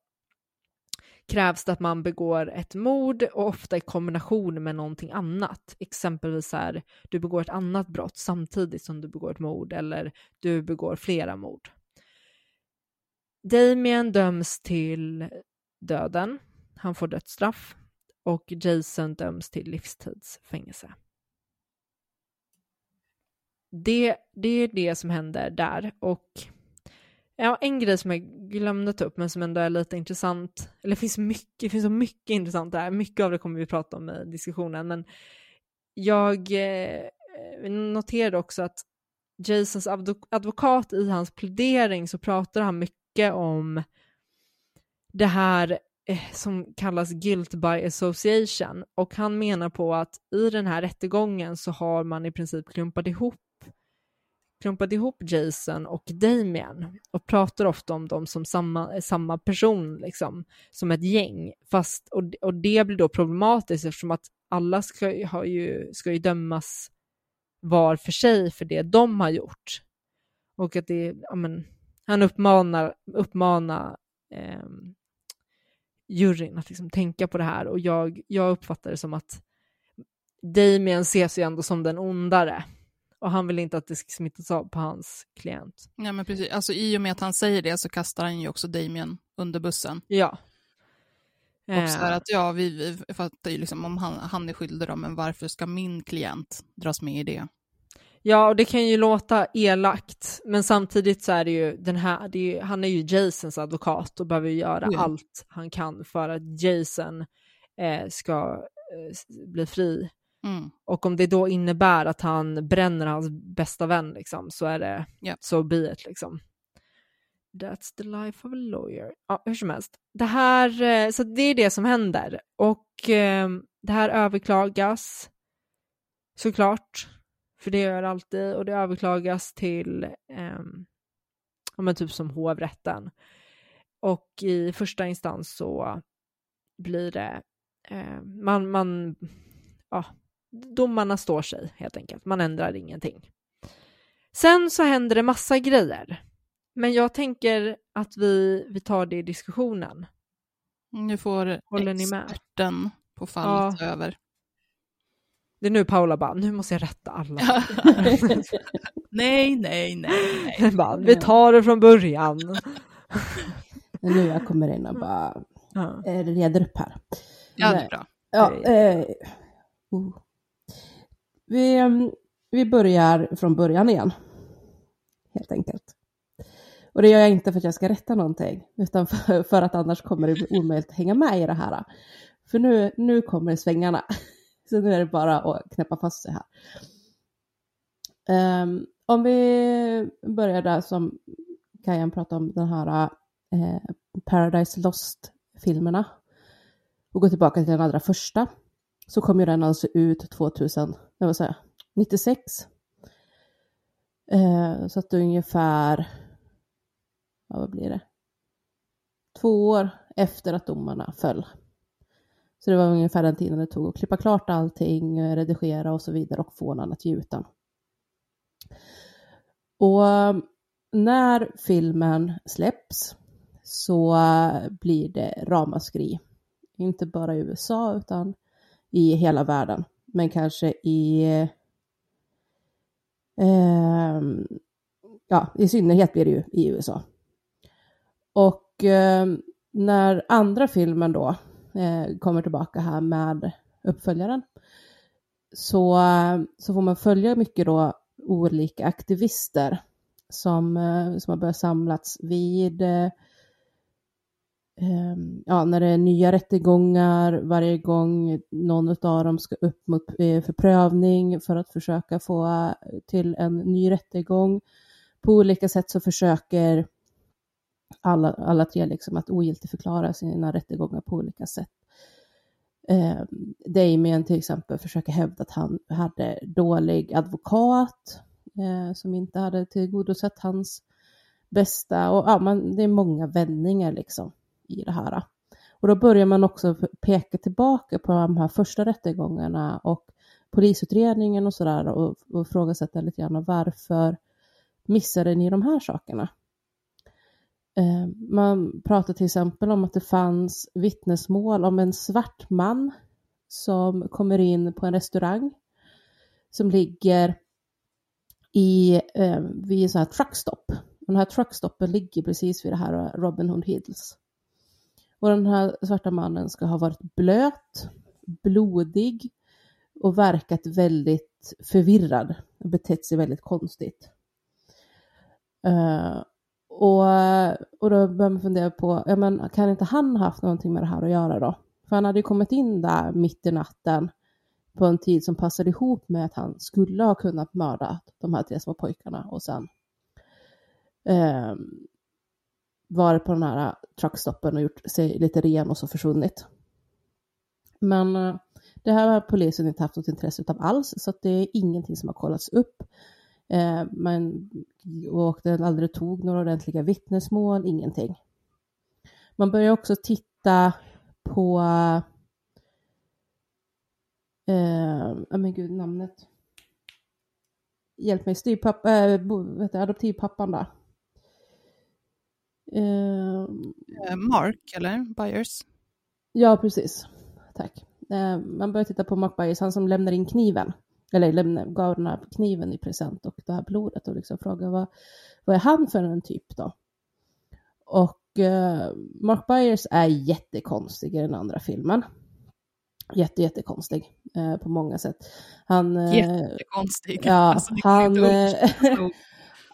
krävs det att man begår ett mord och ofta i kombination med någonting annat. Exempelvis så här, du begår ett annat brott samtidigt som du begår ett mord eller du begår flera mord. Damien döms till döden. Han får dödsstraff och Jason döms till livstidsfängelse. Det, det är det som händer där och Ja, en grej som jag glömde ta upp men som ändå är lite intressant, eller det finns mycket, det finns så mycket intressant där, mycket av det kommer vi prata om i diskussionen, men jag eh, noterade också att Jasons advokat i hans plädering så pratar han mycket om det här eh, som kallas guilt by association. Och han menar på att i den här rättegången så har man i princip klumpat ihop klumpat ihop Jason och Damien och pratar ofta om dem som samma, samma person, liksom, som ett gäng. Fast, och, och det blir då problematiskt eftersom att alla ska, har ju, ska ju dömas var för sig för det de har gjort. Och att det, ja, men, han uppmanar, uppmanar eh, juryn att liksom tänka på det här och jag, jag uppfattar det som att Damien ses ju ändå som den ondare och han vill inte att det ska smittas av på hans klient. Ja, men precis. Alltså, I och med att han säger det så kastar han ju också Damien under bussen. Ja. Och så här att ja, vi, vi fattar ju liksom om han, han är skyldig då, men varför ska min klient dras med i det? Ja, och det kan ju låta elakt, men samtidigt så är det ju den här, är ju, han är ju Jasons advokat och behöver göra ja. allt han kan för att Jason eh, ska eh, bli fri Mm. Och om det då innebär att han bränner hans bästa vän liksom, så är det yeah. so be it. Liksom. That's the life of a lawyer. Ja, hur som helst. Det här, eh, så det är det som händer. Och eh, det här överklagas såklart. För det gör det alltid. Och det överklagas till, eh, men typ som hovrätten. Och i första instans så blir det, eh, man, man, ja, domarna står sig helt enkelt. Man ändrar ingenting. Sen så händer det massa grejer. Men jag tänker att vi, vi tar det i diskussionen. Nu får Håller experten på fallet ja. över. Det är nu Paula bara, nu måste jag rätta alla. nej, nej, nej. nej. bara, vi tar det från början. nu jag kommer in och bara ja. reder upp här. Ja, det är bra. Ja, eh, uh. Vi, mm, vi börjar från början igen. Helt enkelt. Och det gör jag inte för att jag ska rätta någonting, utan för, för att annars kommer det bli omöjligt att hänga med i det här. För nu, nu kommer svängarna. Så nu är det bara att knäppa fast sig här. Um, om vi börjar där som Kajan pratade om, den här eh, Paradise Lost-filmerna och går tillbaka till den allra första så kom ju den alltså ut 2000, jag vill säga, 96. Eh, så att det är ungefär, ja, vad blir det? Två år efter att domarna föll. Så det var ungefär den tiden det tog att klippa klart allting, redigera och så vidare och få den att ge. Och när filmen släpps så blir det ramaskri. Inte bara i USA utan i hela världen, men kanske i eh, ja, i synnerhet blir det ju i USA. Och eh, när andra filmen då eh, kommer tillbaka här med uppföljaren så, så får man följa mycket då olika aktivister som, eh, som har börjat samlats vid eh, Ehm, ja, när det är nya rättegångar, varje gång någon av dem ska upp mot, eh, för prövning för att försöka få eh, till en ny rättegång. På olika sätt så försöker alla, alla tre liksom att ogiltigförklara sina rättegångar på olika sätt. Eh, Damien till exempel försöker hävda att han hade dålig advokat eh, som inte hade tillgodosett hans bästa. Och ja, man, det är många vändningar liksom i det här. Och då börjar man också peka tillbaka på de här första rättegångarna och polisutredningen och sådär och, och frågasätta lite grann varför missade ni de här sakerna? Eh, man pratar till exempel om att det fanns vittnesmål om en svart man som kommer in på en restaurang som ligger i, eh, vid en sån här truckstop. Den här truckstoppen ligger precis vid det här eh, Robin Hood Hills. Och den här svarta mannen ska ha varit blöt, blodig och verkat väldigt förvirrad och betett sig väldigt konstigt. Uh, och, och då börjar man fundera på, ja men kan inte han haft någonting med det här att göra då? För han hade ju kommit in där mitt i natten på en tid som passade ihop med att han skulle ha kunnat mörda de här tre små pojkarna och sen eh, varit på den här äh, truckstoppen och gjort sig lite ren och så försvunnit. Men äh, det här har polisen inte haft något intresse av alls, så det är ingenting som har kollats upp. Eh, men, och den aldrig tog några ordentliga vittnesmål, ingenting. Man börjar också titta på, eh, men gud namnet. Hjälp mig, styrpappa, äh, eh, adoptivpappan där. Eh, Mark eller Byers? Ja, precis. Tack. Eh, man börjar titta på Mark Byers, han som lämnar in kniven eller lämna, gav den här kniven i present och det här blodet och liksom fråga vad, vad är han för en typ då? Och eh, Mark Byers är jättekonstig i den andra filmen. Jätte, jättekonstig eh, på många sätt. Han, eh, jättekonstig. Ja, alltså, han...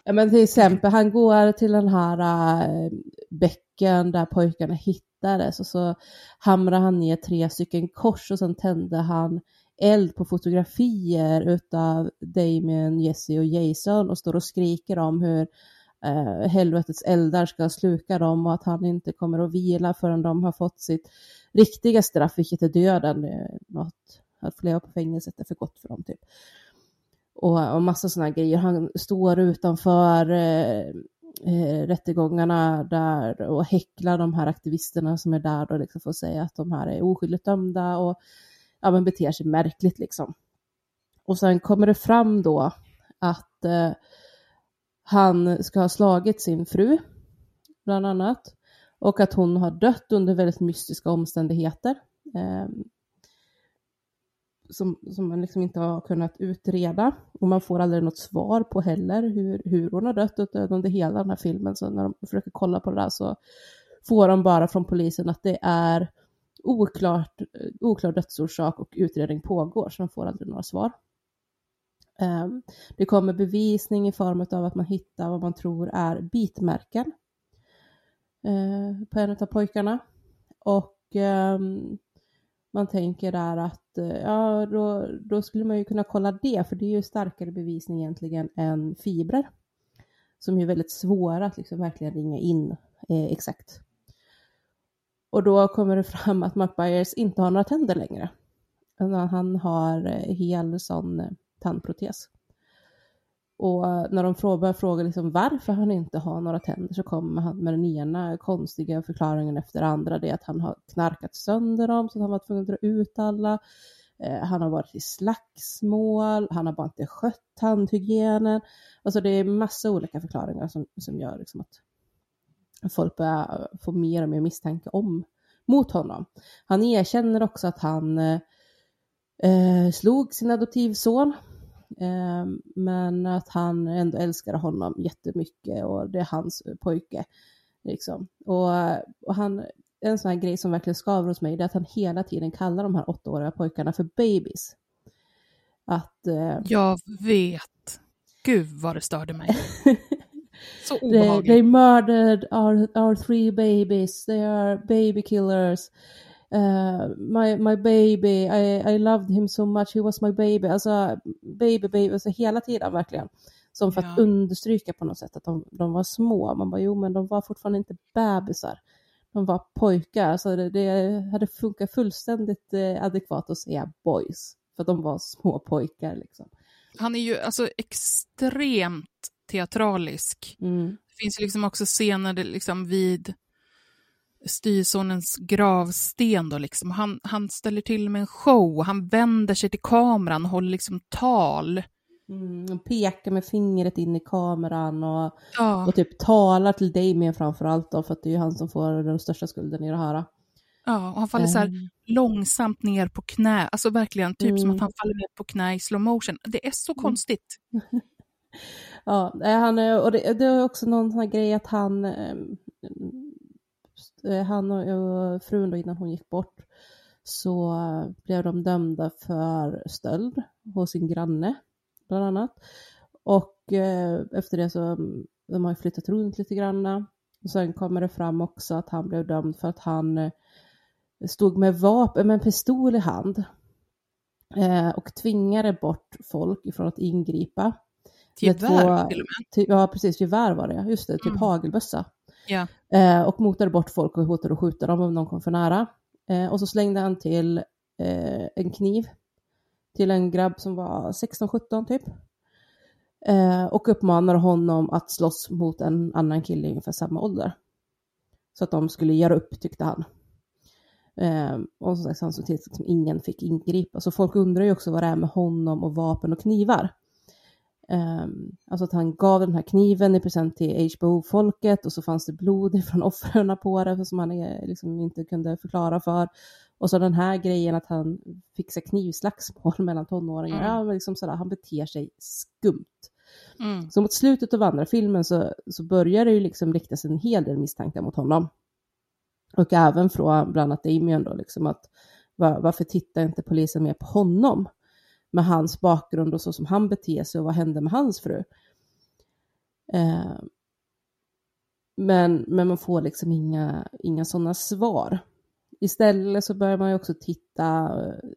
Ja, men till exempel, han går till den här äh, bäcken där pojkarna hittades och så hamrar han ner tre stycken kors och sen tände han eld på fotografier utav Damien, Jesse och Jason och står och skriker om hur eh, helvetets eldar ska sluka dem och att han inte kommer att vila förrän de har fått sitt riktiga straff, vilket är döden. Något att leva på fängelset är för gott för dem typ. Och, och massa sådana grejer. Han står utanför eh, eh, rättegångarna där och häcklar de här aktivisterna som är där och liksom får säga att de här är oskyldigt dömda och ja, men beter sig märkligt liksom. Och sen kommer det fram då att eh, han ska ha slagit sin fru, bland annat, och att hon har dött under väldigt mystiska omständigheter. Eh, som, som man liksom inte har kunnat utreda. Och man får aldrig något svar på heller hur, hur hon har dött under hela den här filmen. Så när de försöker kolla på det där så får de bara från polisen att det är oklart, eh, oklar dödsorsak och utredning pågår, så de får aldrig några svar. Ehm, det kommer bevisning i form av att man hittar vad man tror är bitmärken eh, på en av pojkarna. Och ehm, man tänker där att eh, ja, då, då skulle man ju kunna kolla det, för det är ju starkare bevisning egentligen än fibrer. Som är väldigt svåra att liksom verkligen ringa in eh, exakt. Och då kommer det fram att Mark Byers inte har några tänder längre. Han har eh, hel sån eh, tandprotes. Och när de börjar fråga liksom varför han inte har några tänder så kommer han med den ena konstiga förklaringen efter andra. Det är att han har knarkat sönder dem så att han var tvungen att dra ut alla. Eh, han har varit i slagsmål, han har bara inte skött tandhygienen. Alltså det är massa olika förklaringar som, som gör liksom att folk börjar få mer och mer misstanke om mot honom. Han erkänner också att han eh, eh slog sin adoptivson men att han ändå älskar honom jättemycket och det är hans pojke. Liksom. Och, och han en sån här grej som verkligen skaver hos mig, är att han hela tiden kallar de här åttaåriga pojkarna för babies. Att... Eh, Jag vet. Gud vad det störde mig. Så they, obehagligt. they murdered our, our three babies, they are baby killers. Uh, my, my baby, I, I loved him so much, he was my baby. Alltså baby, baby, alltså hela tiden verkligen. Som för att Ja. understryka på något sätt att de, de var små. Man bara, jo men de var fortfarande inte bebisar. De var pojkar, så det, det hade funkat fullständigt eh, adekvat att säga boys. För att de var små pojkar liksom. Han är ju alltså extremt teatralisk. Mm. Det finns ju liksom också scener liksom vid styrsonens gravsten då liksom. Han, han ställer till med en show, han vänder sig till kameran och håller liksom tal. Mm, och pekar med fingret in i kameran och, Ja, och typ talar till Damien framför allt då, för att det är ju han som får den största skulden i det här. ja och han faller så här Mm. långsamt ner på knä, alltså verkligen typ som Mm. att han faller ner på knä i slow motion. Det är så konstigt. Ja, han, och det, det är också någon sån här grej att han, ehm, eh, han och, frun då innan hon gick bort så eh, blev de dömda för stöld hos sin granne bland annat. Och eh, efter det så mm, de har flyttat runt lite grann. Och sen kommer det fram också att han blev dömd för att han eh, stod med vapen, med en pistol i hand eh, och tvingade bort folk ifrån att ingripa. Gevär till och med. Ty, ja, precis, gevär var det, just det, typ Mm. hagelbössa. Ja. Eh, och motade bort folk och hotade att skjuta dem om de kom för nära. Eh, och så slängde han till eh, en kniv till en grabb som var 16-17 typ. Eh, och uppmanade honom att slåss mot en annan kille i ungefär samma ålder. Så att de skulle göra upp tyckte han. Eh, och som sagt, han såg till att ingen fick ingripa. Så folk undrar ju också vad det är med honom och vapen och knivar. Um, alltså att han gav den här kniven i present till HBO-folket och så fanns det blod från offren på det som han liksom inte kunde förklara för. Och så den här grejen att han fixar knivslagsmål mellan tonåringar. Mm. Men liksom sådär, han beter sig skumt. Mm. Så mot slutet av andra filmen så, så börjar det ju liksom riktas en hel del misstankar mot honom. Och även från bland annat Damien då, liksom att var, varför tittar inte polisen mer på honom? Med hans bakgrund och så som han beter sig och vad hände med hans fru? Eh, men, men man får liksom inga, inga sådana svar. Istället så börjar man ju också titta eh,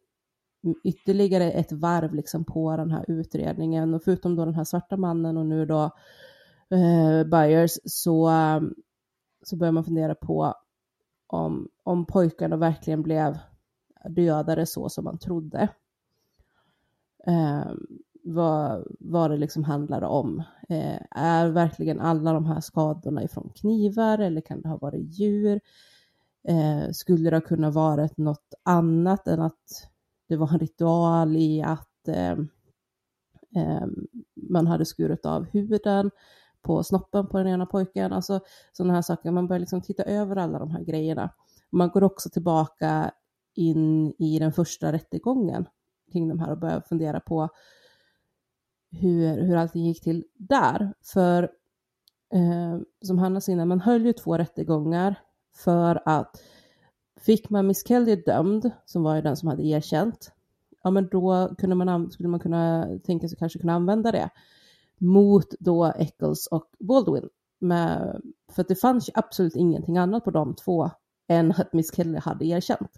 ytterligare ett varv liksom på den här utredningen och förutom då den här svarta mannen och nu då eh, Byers så, eh, så börjar man fundera på om, om pojkarna verkligen blev dödade så som man trodde. Eh, vad, vad det liksom handlar om. Eh, är verkligen alla de här skadorna ifrån knivar eller kan det ha varit djur? Eh, skulle det kunna varit något annat än att det var en ritual i att eh, eh, man hade skurit av huden på snoppen på den ena pojken. Alltså sådana här saker. Man börjar liksom titta över alla de här grejerna. Man går också tillbaka in i den första rättegången kring de här och börja fundera på hur, hur allting gick till där. För eh, som Hanna sa innan, man höll ju två rättegångar för att fick man Miss Kelly dömd, som var ju den som hade erkänt, ja men då kunde man, skulle man kunna tänka sig kanske kunna använda det mot då Eccles och Baldwin. Med, för att det fanns ju absolut ingenting annat på de två än att Miss Kelly hade erkänt.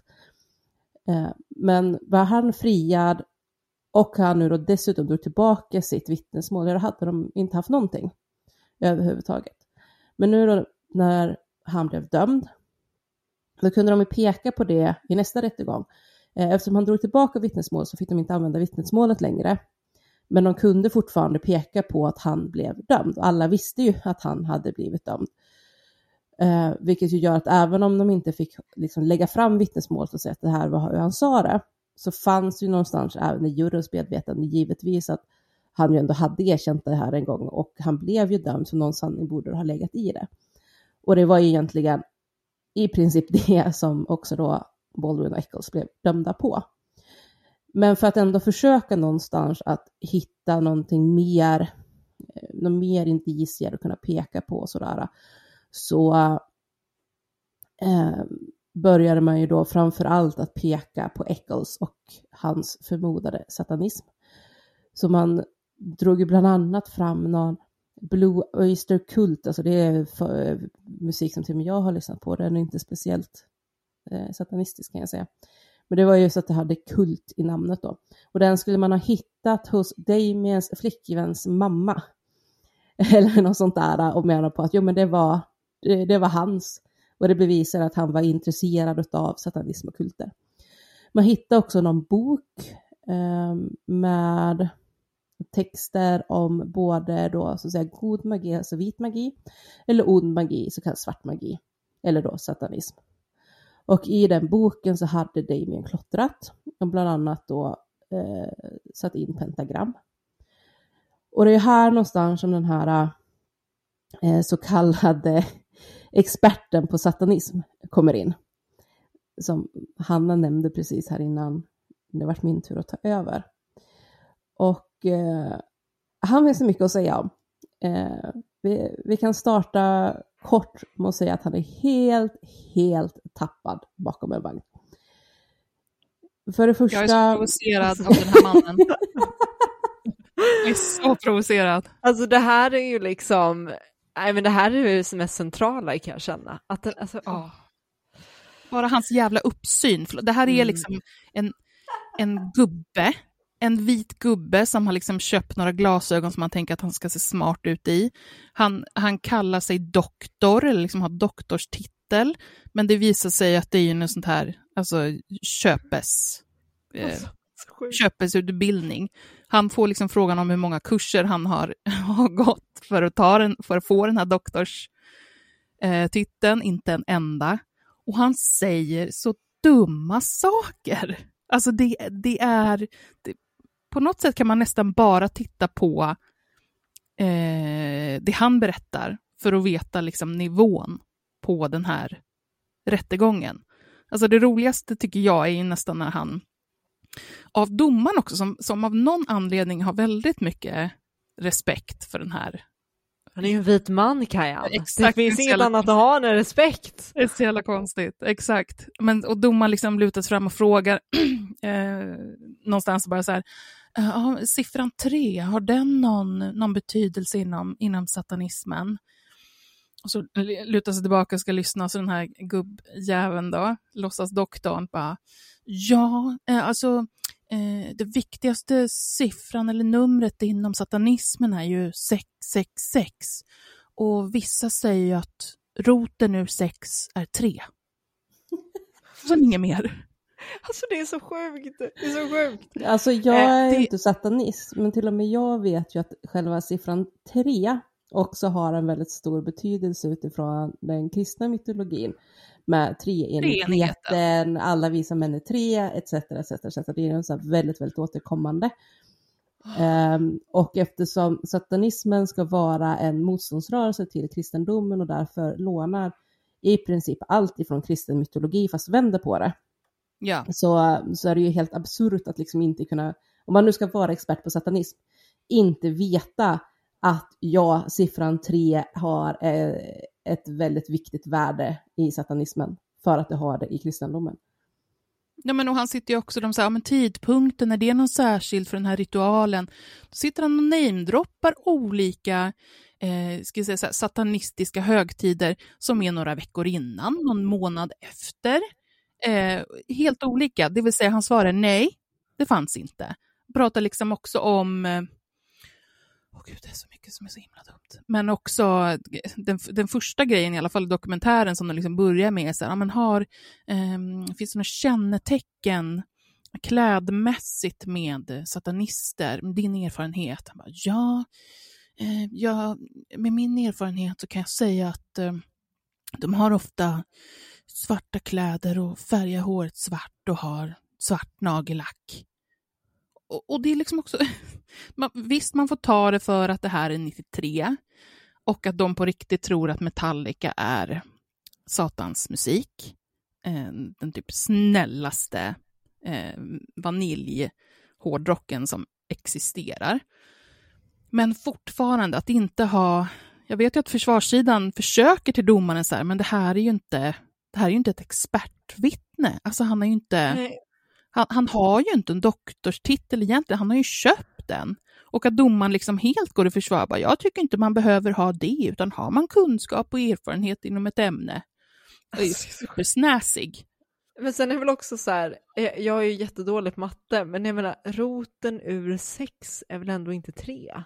Eh, men var han friad och han nu då dessutom drog tillbaka sitt vittnesmål, då hade de inte haft någonting överhuvudtaget. Men nu då när han blev dömd, då kunde de ju peka på det i nästa rättegång. Eh, eftersom han drog tillbaka vittnesmål så fick de inte använda vittnesmålet längre. Men de kunde fortfarande peka på att han blev dömd. Alla visste ju att han hade blivit dömd. Eh, vilket ju gör att även om de inte fick liksom, lägga fram vittnesmål och säga att det här var hur han sa det, så fanns ju någonstans även i juryns medvetande givetvis att han ju ändå hade erkänt det här en gång och han blev ju dömd så någon sanning borde ha legat i det. Och det var ju egentligen i princip det som också då Baldwin och Eccles blev dömda på. Men för att ändå försöka någonstans att hitta någonting mer, eh, någon mer indicier att kunna peka på och sådär, så eh, började man ju då framför allt att peka på Eccles och hans förmodade satanism. Så man drog ju bland annat fram någon Blue Oyster Cult, alltså det är för, eh, musik som till och med jag har lyssnat på, den är inte speciellt eh, satanistisk kan jag säga. Men det var ju så att det hade kult i namnet då. Och den skulle man ha hittat hos Damiens flickväns mamma. Eller något sånt där eh, och menar på att jo men det var, Eh, det, var hans. Och det bevisar att han var intresserad av satanism och kulter. Man hittade också någon bok eh, med texter om både då så att säga god magi, alltså vit magi, eller ond magi, så kallad svart magi, eller då satanism. Och i den boken så hade Damien klottrat och bland annat då eh, satt in pentagram. Och det är här någonstans som den här eh, så kallade experten på satanism kommer in. Som Hanna nämnde precis här innan det var min tur att ta över. Och eh, han finns så mycket att säga om. Eh, vi, vi, kan starta kort med att säga att han är helt, helt tappad bakom en vagn. För det första... Jag är så provocerad av den här mannen. Jag är så provocerad. Alltså det här är ju liksom, nej men det här är ju det mest centrala kan jag känna. Att den, alltså, oh. Bara hans jävla uppsyn. Det här är mm. liksom en, en gubbe en vit gubbe som har liksom köpt några glasögon som han tänker att han ska se smart ut i. Han, han kallar sig doktor, eller liksom har doktorstitel, men det visar sig att det är ju sånt här, alltså köpes, eh, köpesutbildning. Han får liksom frågan om hur många kurser han har, har gått för att, ta den, för att få den här doktorstiteln, eh, inte en enda. Och han säger så dumma saker. Alltså det, det är, det, på något sätt kan man nästan bara titta på eh, det han berättar för att veta liksom nivån på den här rättegången. Alltså det roligaste tycker jag är nästan när han, av domaren också, som, som av någon anledning har väldigt mycket respekt för den här han är ju en vit man, Kajan. Exakt, det finns inget annat att ha än respekt. Det är så jävla konstigt. Exakt. Men, och domaren liksom lutas fram och frågar eh, någonstans bara så här, siffran tre, har den någon, någon betydelse inom, inom satanismen? Och så lutar sig tillbaka och ska lyssna, så den här gubbjäveln då, låtsas doktorn, bara ja, eh, alltså eh, det viktigaste siffran eller numret inom satanismen är ju 666. Och vissa säger ju att roten ur sex är tre. Så inget mer. Alltså det är så sjukt. Det är så sjukt. Alltså jag eh, är äh, det... inte satanist, men till och med jag vet ju att själva siffran tre också har en väldigt stor betydelse utifrån den kristna mytologin. Med treenigheten, alla vi som män är tre, etc. etc, etc. Det är en så väldigt, väldigt återkommande. Um, och eftersom satanismen ska vara en motståndsrörelse till kristendomen och därför lånar i princip allt ifrån kristen mytologi fast vänder på det ja. så, så är det ju helt absurt att liksom inte kunna, om man nu ska vara expert på satanism, inte veta att ja, siffran tre har eh, ett väldigt viktigt värde i satanismen för att det har det i kristendomen. Ja, men och han sitter ju också, de säger, ja, men tidpunkten, är det någon särskild för den här ritualen? Då sitter han och namedroppar olika eh, ska säga, satanistiska högtider som är några veckor innan, någon månad efter eh, helt olika. Det vill säga han svarar nej, det fanns inte. Pratar liksom också om eh, Åh gud, det är så mycket som är så himla dumt. Men också den, den första grejen, i alla fall dokumentären som de liksom börjar med, så här, men har, eh, finns det några kännetecken klädmässigt med satanister? Din erfarenhet? Han bara, ja, eh, ja, med min erfarenhet så kan jag säga att eh, de har ofta svarta kläder och färgar håret svart och har svart nagellack. Och, och det är liksom också... man, visst, man får ta det för att det här är 93 och att de på riktigt tror att Metallica är satans musik. Eh, den typ snällaste eh, vaniljhårdrocken som existerar. Men fortfarande att inte ha... Jag vet ju att försvarssidan försöker till domaren så här, men det här är ju inte det här är ju inte ett expertvittne. Alltså han är ju inte... Nej. Han, han har ju inte en doktorstitel egentligen, han har ju köpt den. Och att domaren liksom helt går i försvar. Bara, Jag tycker inte man behöver ha det, utan har man kunskap och erfarenhet inom ett ämne. Det är ju supersnäsig. Men sen är det väl också så här, eh, jag är ju jättedålig på matte, men jag menar roten ur sex är väl ändå inte tre?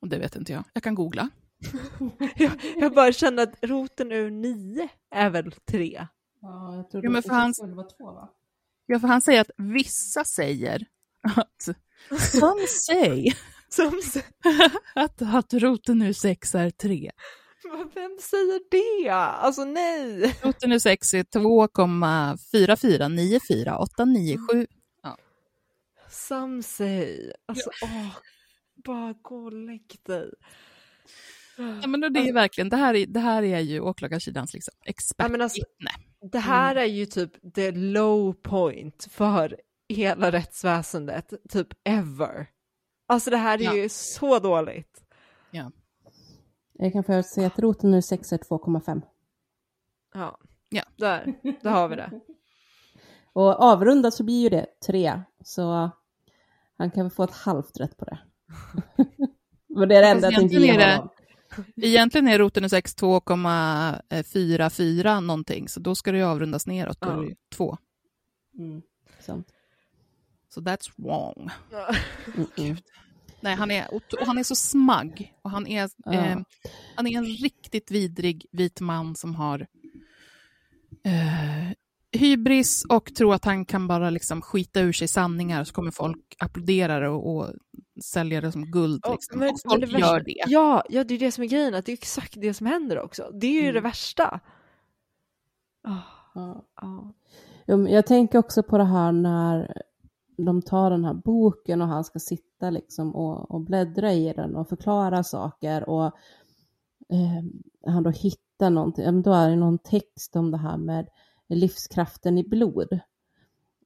Och det vet inte jag. Jag kan googla. jag, jag bara känner att roten ur nio är väl tre? Ja, jag tror Ja, men för hans- det var två va? Ja, för han säger att vissa säger att some say Som, att, att roten ur sex är tre. Vem säger det? Alltså nej! Roten ur sex är 2,4494897. Some say. Alltså åh, bara gå och lägg dig. Ja, men det är verkligen, det här är, det här är ju åklagarsidans liksom Ja, alltså- expertvittne. Det här är ju typ the low point för hela rättsväsendet, typ ever. Alltså det här är Ja. ju så dåligt. Jag kan få säga att roten ur 6 är 2,5. Ja, Ja. där, där har vi det. Och avrundat så blir ju det 3. Så han kan väl få ett halvt rätt på det. Men det är det enda jag tänkte ge honom. Egentligen är roten ur sex 2,44 någonting, så då ska det ju avrundas neråt, då är det ju två. Mm, sant. Så that's wrong. Mm, mm. Nej, han är, och han är så smagg. Och han, är, Ja. eh, han är en riktigt vidrig vit man som har eh, hybris och tror att han kan bara liksom skita ur sig sanningar så kommer folk applådera det och, och sälja det som guld. Ja, Liksom. men- och folk det värsta- gör det. Ja, ja, det är det som är grejen, att det är exakt det som händer också. Det är ju Mm. det värsta. Ah, Ja. men Jag tänker också på det här när de tar den här boken och han ska sitta liksom och, och bläddra i den och förklara saker och eh, han då hittar någonting, då är det någon text om det här med livskraften i blod.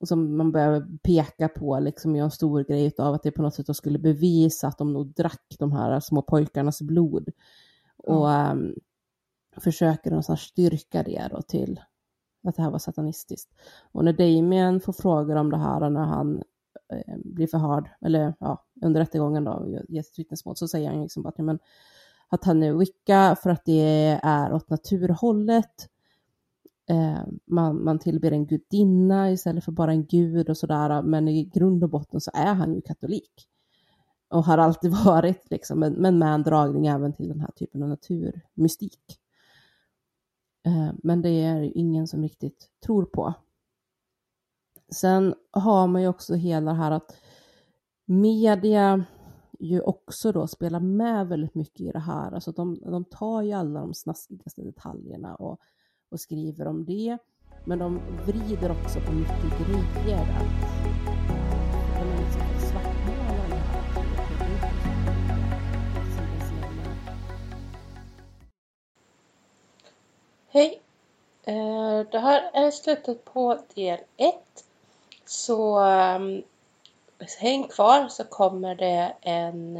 Och som man börjar peka på liksom i en stor grej av att det på något sätt skulle bevisa att de nog drack de här små pojkarnas blod. Och ehm, försöker någonstans styrka det då till att det här var satanistiskt. Och när Damien får frågor om det här när han eh, blir förhörd, eller ja, under rättegången då, ger sitt vittnesmål, så säger han liksom bara att, men, att han är wicca för att det är åt naturhållet. Eh, man, man tillber en gudinna istället för bara en gud och sådär, men i grund och botten så är han ju katolik. Och har alltid varit, liksom, men, men med en dragning även till den här typen av naturmystik. Eh, Men det är ingen som riktigt tror på. Sen har man ju också hela det här att media ju också då spelar med väldigt mycket i det här. Alltså de, de tar ju alla de snaskigaste detaljerna och, och skriver om det. Men de vrider också på mycket grejer. Eh, de är liksom. Hej! Eh, det här är slutet på del 1. Så ehm, häng kvar så kommer det en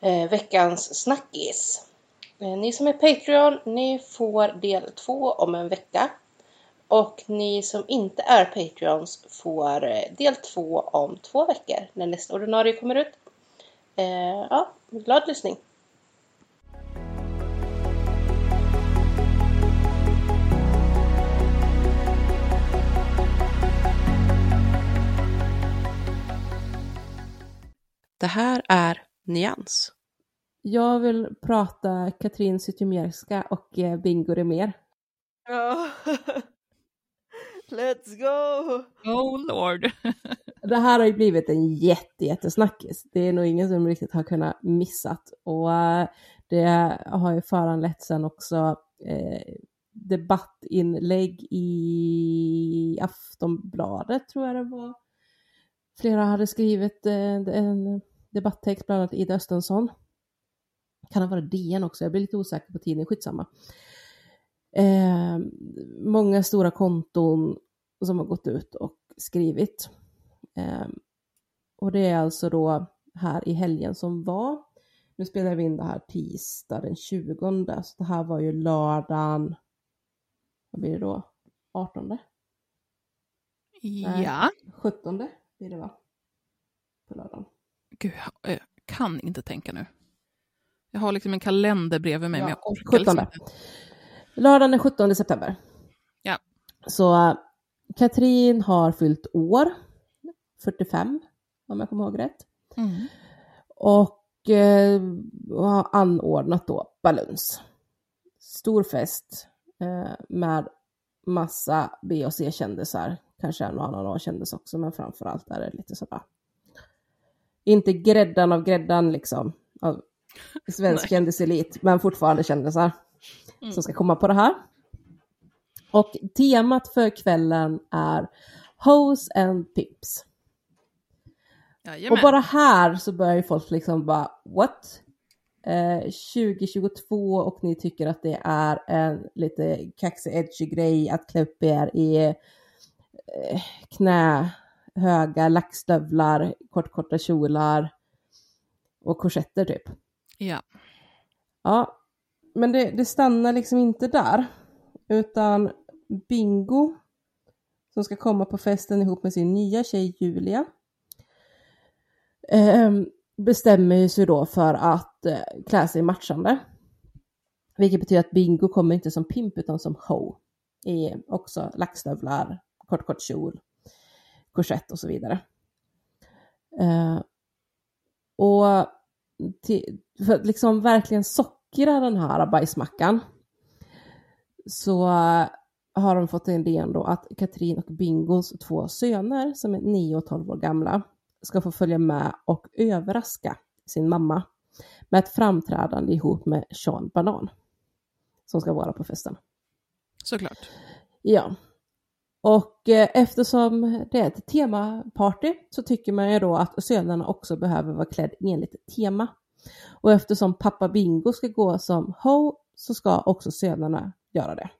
eh, veckans snackis. Eh, ni som är Patreon, ni får del 2 om en vecka. Och ni som inte är Patreons får eh, del 2 om två veckor när nästa ordinarie kommer ut. Eh, Ja, glad lyssning! Det här är Nyans. Jag vill prata Katrin Zytomierska och eh, Bingo Rimér. Ja. Let's go! Oh lord. Det här har ju blivit en jätte, jättesnackis. Det är nog ingen som riktigt har kunnat missat. Och eh, det har ju föranlett sen också eh, debattinlägg i Aftonbladet, tror jag det var. Flera hade skrivit eh, en debatttext, bland annat Ida Östensson. Kan ha varit DN också, jag blir lite osäker på tidningen, skitsamma. Eh, många stora konton som har gått ut och skrivit. Eh, och det är alltså då här i helgen som var. Nu spelar vi in det här tisdag den 20. Så det här var ju lördagen vad blir det då? 18? Nej. Ja. 17 blir det va? På lördagen. Gud, jag kan inte tänka nu. Jag har liksom en kalender bredvid mig, Ja, men jag orkar liksom 17. inte. Lördagen den 17 september. Ja. Så äh, Katrin har fyllt år, 45 om jag kommer ihåg rätt. Mm. Och eh, har anordnat då baluns. Stor fest eh, med massa B och C-kändisar. Kanske en och annan A-kändis också, men framförallt är det lite sådär. Inte gräddan av gräddan liksom, av svensk kändiselit, men fortfarande kändisar Mm. som ska komma på det här. Och temat för kvällen är Hoes and Pips. Jajamän. Och bara här så börjar ju folk liksom bara what? Eh, 2022 och ni tycker att det är en lite kaxig edgy grej att klä upp er i eh, knähöga lackstövlar, kortkorta kjolar och korsetter typ. Ja. Ja, men det, det stannar liksom inte där. Utan Bingo, som ska komma på festen ihop med sin nya tjej Julia, eh, bestämmer sig då för att eh, klä sig matchande. Vilket betyder att Bingo kommer inte som pimp utan som ho. I också lackstövlar, kort kort kjol, korsett och så vidare. Eh, och till, för att liksom verkligen sockra den här bajsmackan så har de fått idén då att Katrin och Bingos två söner som är 9 och 12 år gamla ska få följa med och överraska sin mamma med ett framträdande ihop med Sean Banan som ska vara på festen. Såklart. Ja. Och eh, eftersom det är ett temaparty så tycker man ju då att sönerna också behöver vara klädd enligt tema. Och eftersom pappa Bingo ska gå som ho så ska också sönerna göra det.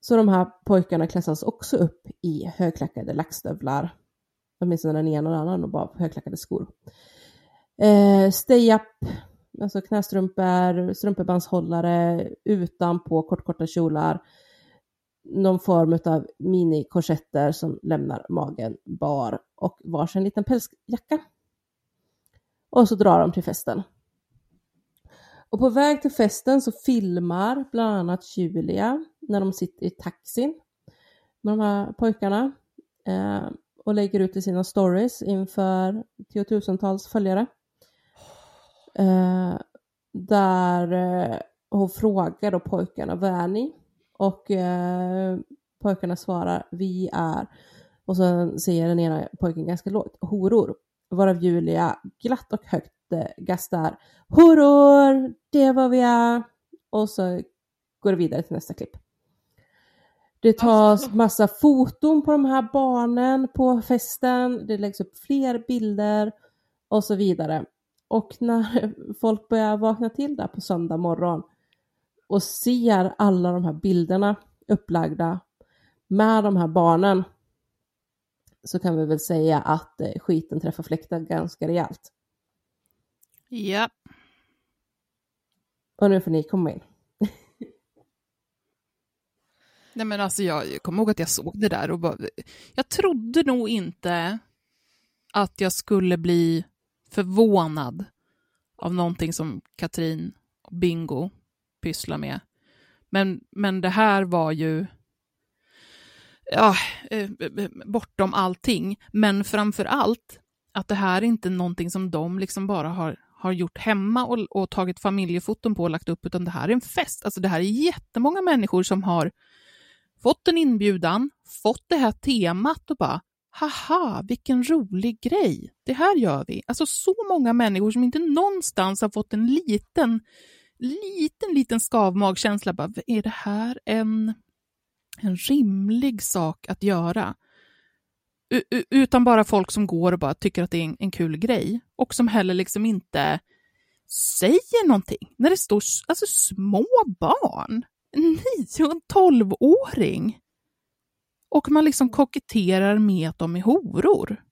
Så de här pojkarna klassas också upp i högklackade lackstövlar. Åtminstone den ena och den andra och bara högklackade skor. Eh, stay up, alltså knästrumpor, strumpebandshållare utanpå kortkorta kjolar. Någon form av minikorsetter som lämnar magen bar och varsin liten pälsjacka. Och så drar de till festen. Och på väg till festen så filmar bland annat Julia när de sitter i taxin med de här pojkarna eh, och lägger ut i sina stories inför tiotusentals följare. Eh, där eh, hon frågar då pojkarna, vad är ni? Och eh, pojkarna svarar, vi är, och sen säger den ena pojken ganska lågt, horor. Varav Julia glatt och högt eh, gastar, horor, det är vad vi är. Och så går det vidare till nästa klipp. Det tas massa foton på de här barnen på festen, det läggs upp fler bilder och så vidare. Och när folk börjar vakna till där på söndag morgon och ser alla de här bilderna upplagda med de här barnen så kan vi väl säga att eh, skiten träffar fläkten ganska rejält. Ja. Och nu får ni komma in. Nej men alltså jag kommer ihåg att jag såg det där och bara, jag trodde nog inte att jag skulle bli förvånad av någonting som Katrin och Bingo pysslar med. Men, men det här var ju ja, eh, eh, bortom allting. Men framför allt att det här är inte någonting som de liksom bara har, har gjort hemma och, och tagit familjefoton på och lagt upp, utan det här är en fest. Alltså det här är jättemånga människor som har fått en inbjudan, fått det här temat och bara haha, vilken rolig grej, det här gör vi. Alltså så många människor som inte någonstans har fått en liten, liten, liten skavmagkänsla, bara, är det här en, en rimlig sak att göra? U utan bara folk som går och bara tycker att det är en, en kul grej och som heller liksom inte säger någonting. När det står alltså, små barn, en 9 och en 12-åring. Och man liksom koketterar med att de är horor.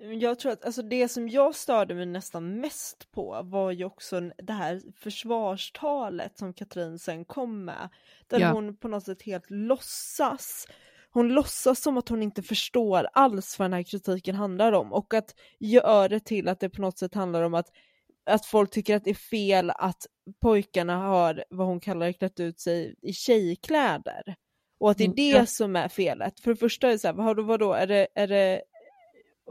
Jag tror att alltså det som jag störde mig nästan mest på var ju också det här försvarstalet som Katrin sen kom med. Där Ja. hon på något sätt helt låtsas. Hon låtsas som att hon inte förstår alls vad den här kritiken handlar om och att gör det till att det på något sätt handlar om att, att folk tycker att det är fel att pojkarna har vad hon kallar klätt ut sig i tjejkläder. Och att det är Mm, det som är felet. För det första är det så här, vadå, vadå är det, är det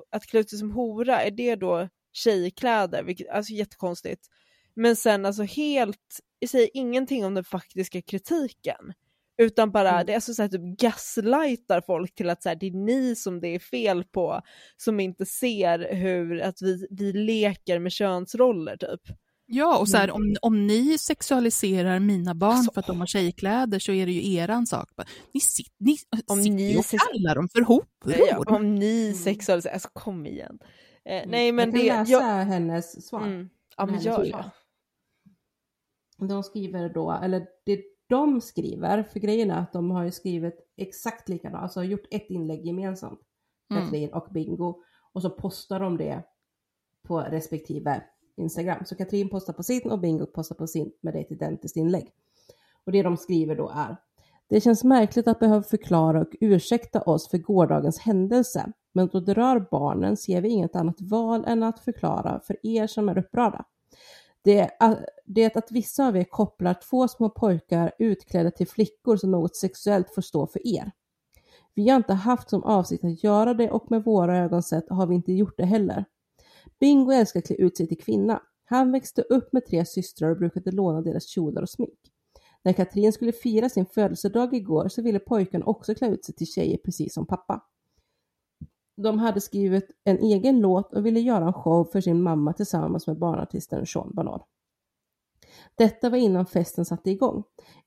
att klä ut sig som hora, är det då tjejkläder? Vilket, alltså jättekonstigt. Men sen alltså helt, säger ingenting om den faktiska kritiken. Utan bara, Mm. det är alltså så här, typ gaslightar folk till att så här, det är ni som det är fel på, som inte ser hur att vi, vi leker med könsroller typ. Ja, och så här, om, om ni sexualiserar mina barn Alltså, för att de har tjejkläder så är det ju eran sak. Ni, sit, ni Om sitter ni och kallar dem för horor. Ja, om ni sexualiserar, alltså kom igen. Eh, nej men jag kan det, läsa jag, hennes svar. mm, ja men gör det. De skriver då, eller det de skriver, för grejen är att de har ju skrivit exakt likadant, alltså har gjort ett inlägg gemensamt, Mm. Katrin och Bingo, och så postar de det på respektive Instagram. Så Katrin postar på sin och Bingo postar på sin med ett identiskt inlägg. Och det de skriver då är Det känns märkligt att behöva förklara och ursäkta oss för gårdagens händelse, men då det rör barnen ser vi inget annat val än att förklara för er som är upprörda. Det, det att vissa av er kopplar två små pojkar utklädda till flickor som något sexuellt får stå för er. Vi har inte haft som avsikt att göra det och med våra ögon sett har vi inte gjort det heller. Bingo älskar att klä ut sig till kvinna. Han växte upp med tre systrar och brukade låna deras kjolar och smink. När Katrin skulle fira sin födelsedag igår så ville pojken också klä ut sig till tjejer precis som pappa. De hade skrivit en egen låt och ville göra en show för sin mamma tillsammans med barnartisten Sean Banan. Detta var innan festen satte igång.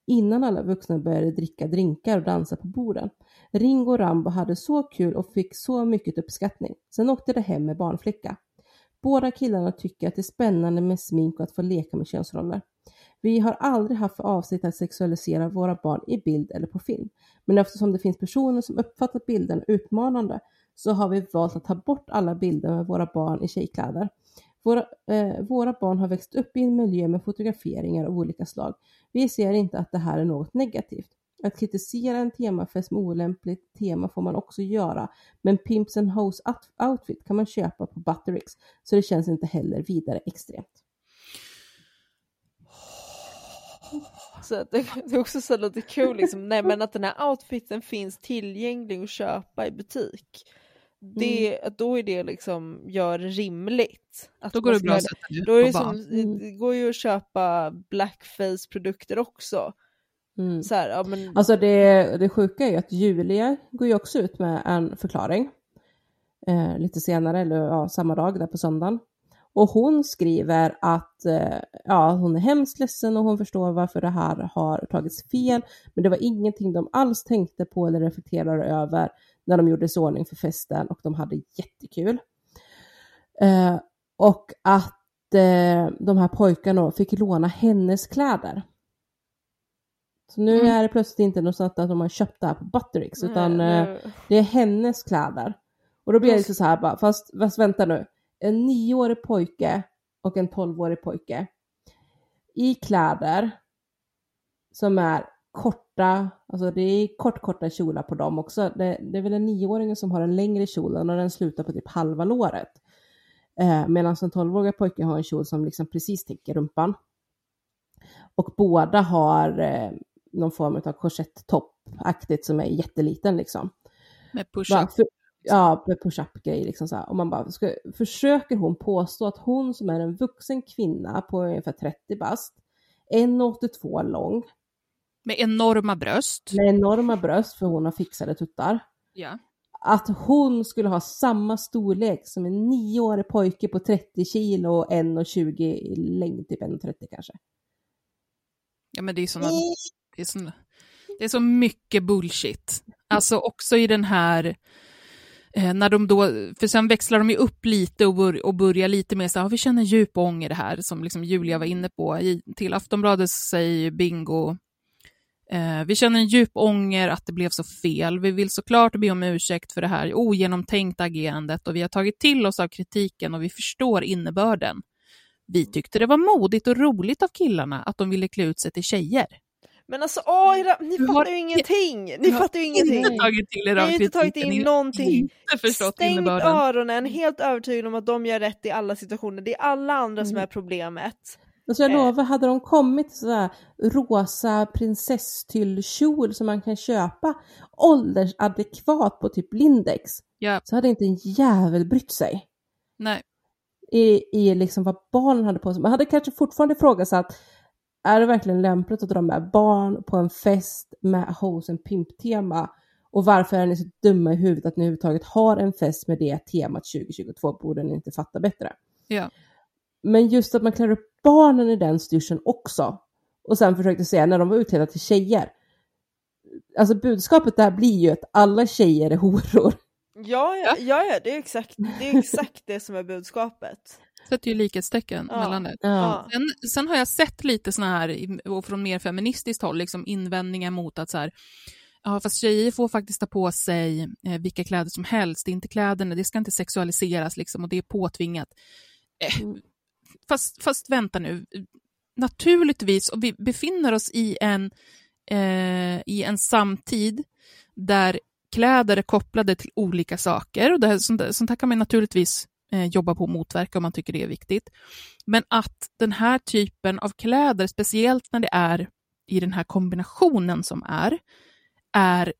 Innan alla vuxna började dricka drinkar och dansa på borden. Ringo och Rambo hade så kul och fick så mycket uppskattning. Sen åkte de hem med barnflicka. Båda killarna tycker att det är spännande med smink och att få leka med könsroller. Vi har aldrig haft för avsikt att sexualisera våra barn i bild eller på film. Men eftersom det finns personer som uppfattat bilden utmanande så har vi valt att ta bort alla bilder med våra barn i tjejkläder. Våra, eh, våra barn har växt upp i en miljö med fotograferingar av olika slag. Vi ser inte att det här är något negativt. Att kritisera en temafest med olämpligt tema får man också göra, men Pimps and Hoes out- outfit kan man köpa på Buttericks, så det känns inte heller vidare extremt. Så det, det är också så lite kul liksom, nej men att den här outfiten finns tillgänglig att köpa i butik. Det, att då är det liksom, gör rimligt. Att Då går det bra att sätta ut Då är det, på som, barn. Mm. det går ju att köpa blackface-produkter också. Mm. Så här, ja, men, Alltså det, det sjuka är ju att Julia går ju också ut med en förklaring eh, lite senare, eller ja, samma dag där på söndagen. Och hon skriver att eh, ja, hon är hemskt ledsen och hon förstår varför det här har tagits fel. Men det var ingenting de alls tänkte på eller reflekterade över när de gjorde i ordning för festen och de hade jättekul. Eh, och att eh, de här pojkarna fick låna hennes kläder. Så nu Mm. är det plötsligt inte något sånt att de har köpt det här på Buttericks, utan nej. eh, det är hennes kläder. Och då blir det Fast- liksom så här bara, fast, fast vänta nu. En nioårig pojke och en tolvårig pojke i kläder som är korta, alltså det är kort korta kjolar på dem också. Det, det är väl en nioåring som har en längre kjol och den slutar på typ halva låret. Eh, Medan en tolvårig pojke har en kjol som liksom precis täcker rumpan. Och båda har eh, någon form av korsetttopp-aktigt som är jätteliten liksom. Med push-up. ja, med push-up grej liksom så här. Och man bara, ska, försöker hon påstå att hon som är en vuxen kvinna på ungefär 30 bast, 1,82 lång, Med enorma bröst. med enorma bröst för hon har fixade tuttar, Ja. att hon skulle ha samma storlek som en nioårig pojke på 30 kilo och 1,20 i längd, typ 1,30 kanske. ja, men det är såna, det är så, det är så mycket bullshit. Alltså också i den här, eh, när de då, för sen växlar de ju upp lite och, bör, och börjar lite mer så här, vi känner djup ånger det här, som liksom Julia var inne på. I, till Aftonbladet så säger ju Bingo, Eh, vi känner en djup ånger att det blev så fel. Vi vill såklart be om ursäkt för det här ogenomtänkta agerandet och vi har tagit till oss av kritiken och vi förstår innebörden. Vi tyckte det var modigt och roligt av killarna att de ville klä ut sig till tjejer. Men alltså, åh, era, ni Du fattar har ju ingenting! Ni har fattar ju ingenting! Inte tagit till er Ni har inte tagit in någonting. Stängt innebörden. öronen, helt övertygad om att de gör rätt i alla situationer. Det är alla andra som Mm. är problemet. Alltså jag Eh. lovar, hade de kommit sådär rosa prinsesstyllkjol som man kan köpa åldersadekvat på typ Lindex Ja, så hade inte en jävel brytt sig nej. i, i liksom vad barnen hade på sig. Man hade kanske fortfarande ifrågasatt, är det verkligen lämpligt att dra med barn på en fest med hos en pimptema? Och varför är ni så dumma i huvudet att ni överhuvudtaget har en fest med det temat 2022? Borde ni inte fatta bättre? Ja. Men just att man klär upp barnen i den styrseln också. Och sen försökte säga när de var utklädda till tjejer. Alltså budskapet där blir ju att alla tjejer är horor. Ja, ja, ja, ja det, är exakt, det är exakt det som är budskapet. Sätter ju likhetstecken Ja. mellan det. Ja. Sen, sen har jag sett lite såna här, och från mer feministiskt håll, liksom invändningar mot att så här, ja fast tjejer får faktiskt ta på sig eh, vilka kläder som helst, det är inte kläderna, det ska inte sexualiseras liksom och det är påtvingat. Eh, fast, fast vänta nu, naturligtvis, och vi befinner oss i en, eh, i en samtid där kläder är kopplade till olika saker och det här, sånt, sånt här kan man naturligtvis eh, jobba på att motverka om man tycker det är viktigt. Men att den här typen av kläder, speciellt när det är i den här kombinationen som är, är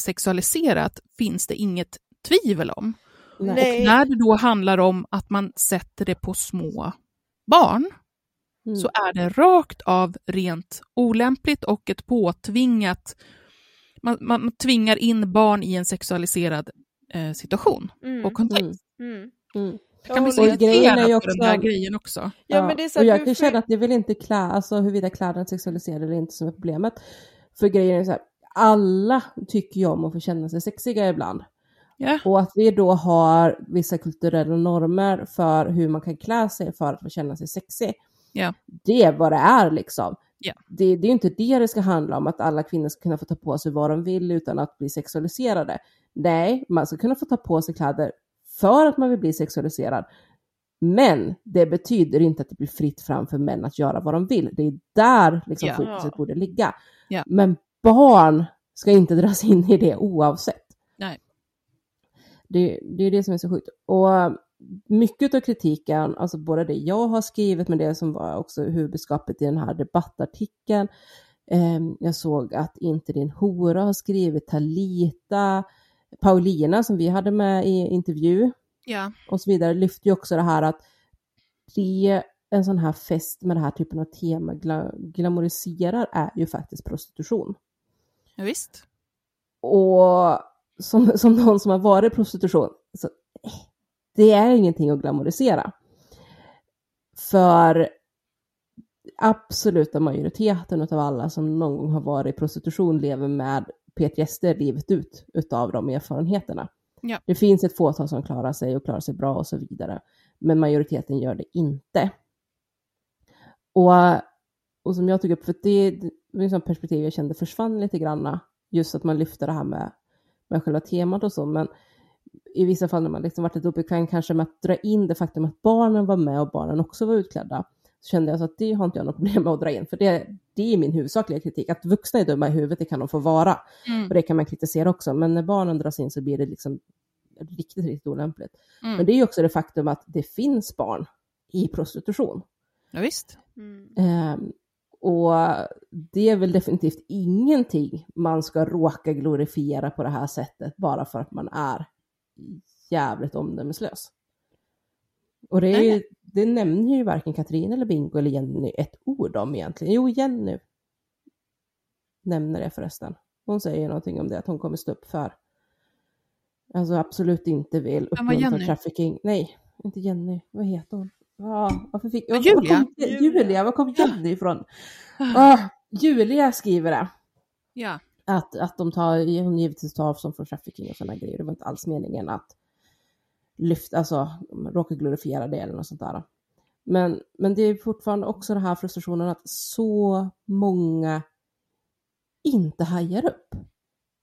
sexualiserat finns det inget tvivel om. Nej. Och när det då handlar om att man sätter det på små barn Mm. så är det rakt av rent olämpligt och ett påtvingat... Man, man, tvingar in barn i en sexualiserad eh, situation Mm. och kontext. Mm. Mm. Jag kan bli så Och grejen är irriterad ju på den där också- grejen också. Ja, men det är så och att jag kan känna att det är väl inte klä, alltså huruvida kläderna är sexualiserade eller inte som är problemet. För grejen är så här, alla tycker ju om att få känna sig sexiga ibland. Ja. Och att vi då har vissa kulturella normer för hur man kan klä sig för att få känna sig sexig. Ja. Det är vad det är liksom. Ja. Det, det är ju inte det det ska handla om, att alla kvinnor ska kunna få ta på sig vad de vill utan att bli sexualiserade. Nej, man ska kunna få ta på sig kläder för att man vill bli sexualiserad. Men det betyder inte att det blir fritt fram för män att göra vad de vill. Det är där liksom Ja. fokuset borde ligga. Ja. Men barn ska inte dras in i det oavsett. Nej. Det, det är det som är så sjukt. Och mycket av kritiken, alltså både det jag har skrivit men det som var också huvudskapet i den här debattartikeln. Eh, jag såg att inte din hora har skrivit Talita, Paulina som vi hade med i intervju Ja. och så vidare lyfter ju också det här att det en sån här fest med den här typen av tema gla, glamoriserar är ju faktiskt prostitution. ja, visst. Och som, som någon som har varit prostitution, så, eh, det är ingenting att glamorisera. För absoluta majoriteten av alla som någon gång har varit i prostitution lever med PTSD livet ut utav de erfarenheterna. Ja. Det finns ett fåtal som klarar sig och klarar sig bra och så vidare, men majoriteten gör det inte. Och, och som jag tog upp, för det, det är ett perspektiv jag kände försvann lite granna, just att man lyfter det här med, med själva temat och så, men i vissa fall när man liksom varit lite obekväm kanske med att dra in det faktum att barnen var med och barnen också var utklädda, så kände jag så att det har inte jag något problem med att dra in, för det, det är min huvudsakliga kritik. Att vuxna är dumma i huvudet, det kan de få vara. Mm. Och det kan man kritisera också, men när barnen dras in så blir det liksom riktigt, riktigt olämpligt. Mm. Men det är ju också det faktum att det finns barn i prostitution. Ja, visst. Mm. Ehm, och det är väl definitivt ingenting man ska råka glorifiera på det här sättet bara för att man är jävligt omdömeslös. Och det, är ju, det nämner ju varken Katrin eller Bingo eller Jenny ett ord om egentligen. Jo, Jenny nämner det förresten. Hon säger någonting om det, att hon kommer stå upp för Alltså absolut inte vill uppmuntra trafficking. Nej, inte Jenny. Vad heter hon? Ah, varför fick, Ja, var- var Julia. kom, Julia, var kom Jenny ifrån? Ah, Julia skriver det. Ja. Att, att de tar, hon givetvis tar avstånd från trafficking och sådana grejer. Det var inte alls meningen att lyfta, alltså råka glorifiera det eller något sånt där. Men, men det är fortfarande också den här frustrationen att så många inte hajar upp.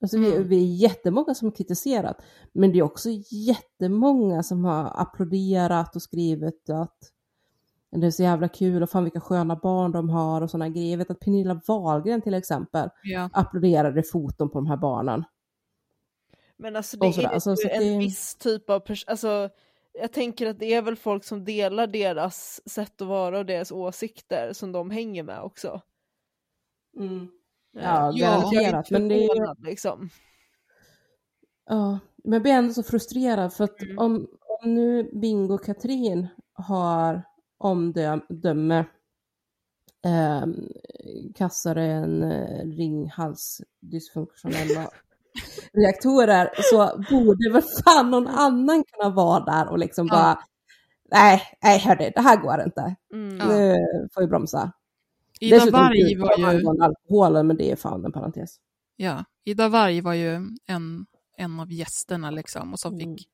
Alltså vi, Mm. vi är jättemånga som har kritiserat, men det är också jättemånga som har applåderat och skrivit att det är så jävla kul och fan vilka sköna barn de har och sådana grejer. Jag vet att Pernilla Wahlgren till exempel Ja. applåderade foton på de här barnen. Men alltså det sådär, är alltså, ju en det- viss typ av pers- alltså jag tänker att det är väl folk som delar deras sätt att vara och deras åsikter som de hänger med också. Mm. Eh, Ja, garanterat, inte men det är liksom. Ja, men jag blir ändå så frustrerad för att Mm. om, om nu Bingo och Katrin har omdöme eh, kastar en eh, Ringhals dysfunktionella reaktorer så borde väl fan någon annan kunna vara där och liksom Ja. bara nej, nej hörde, det här går inte. Mm. Nu får vi bromsa. Ida Dessutom Varg var ju... alkoholen, men det är fan en parentes. Ja, Ida Varg var ju en, en av gästerna liksom och som Mm. fick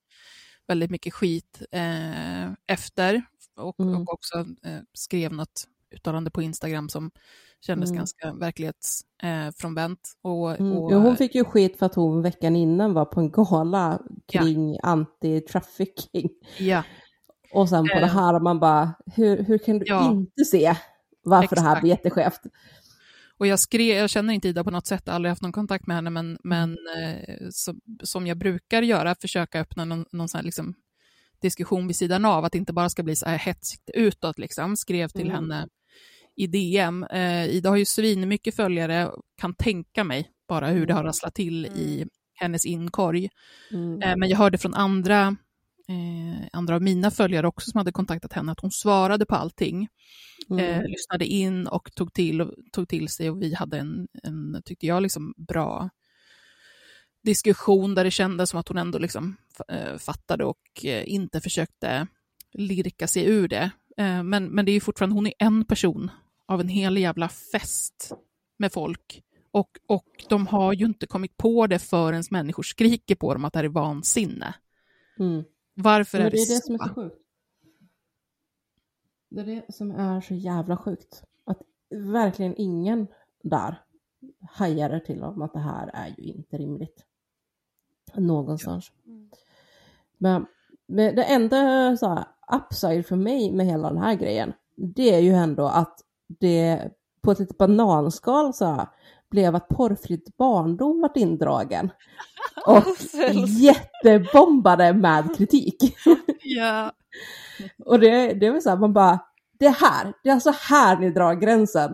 väldigt mycket skit eh, efter och, Mm. och också eh, skrev något uttalande på Instagram som kändes Mm. ganska verklighetsfrånvänt. Eh, och, Mm. och, hon fick ju skit för att hon veckan innan var på en gala kring anti-trafficking. ja, Och sen på Eh. det här, man bara, hur, hur kan du Ja. inte se varför det här Exakt. blir jätteskevt? Och jag, skrev, jag känner inte Ida på något sätt, aldrig haft någon kontakt med henne, men, men eh, så, som jag brukar göra, försöka öppna någon, någon sån här liksom diskussion vid sidan av, att det inte bara ska bli så här hetsigt utåt, liksom. skrev till Mm. henne i DM. Eh, Ida har ju svinmycket följare, kan tänka mig bara hur det har rasslat till i hennes inkorg. Mm. Eh, men jag hörde från andra, eh, andra av mina följare också som hade kontaktat henne, att hon svarade på allting Mm. eh, lyssnade in och tog till, och, tog till sig och vi hade en, en, tyckte jag, liksom bra diskussion där det kändes som att hon ändå liksom, eh, fattade och eh, inte försökte lirka sig ur det. Men, men det är ju fortfarande, hon är en person av en hel jävla fest med folk. Och, och de har ju inte kommit på det förrän människor skriker på dem att det här är vansinne. Mm. Varför Men är det det, är det som är så sjukt. Det är det som är så jävla sjukt. Att verkligen ingen där hajar till om att det här är ju inte rimligt. Någonstans. Men, men det enda så här, upside för mig med hela den här grejen, det är ju ändå att det på ett litet bananskal så blev att porrfritt barndom vart indragen. Och jättebombade med kritik. Ja. Och det, det väl så här, man bara, det här, det är alltså här ni drar gränsen.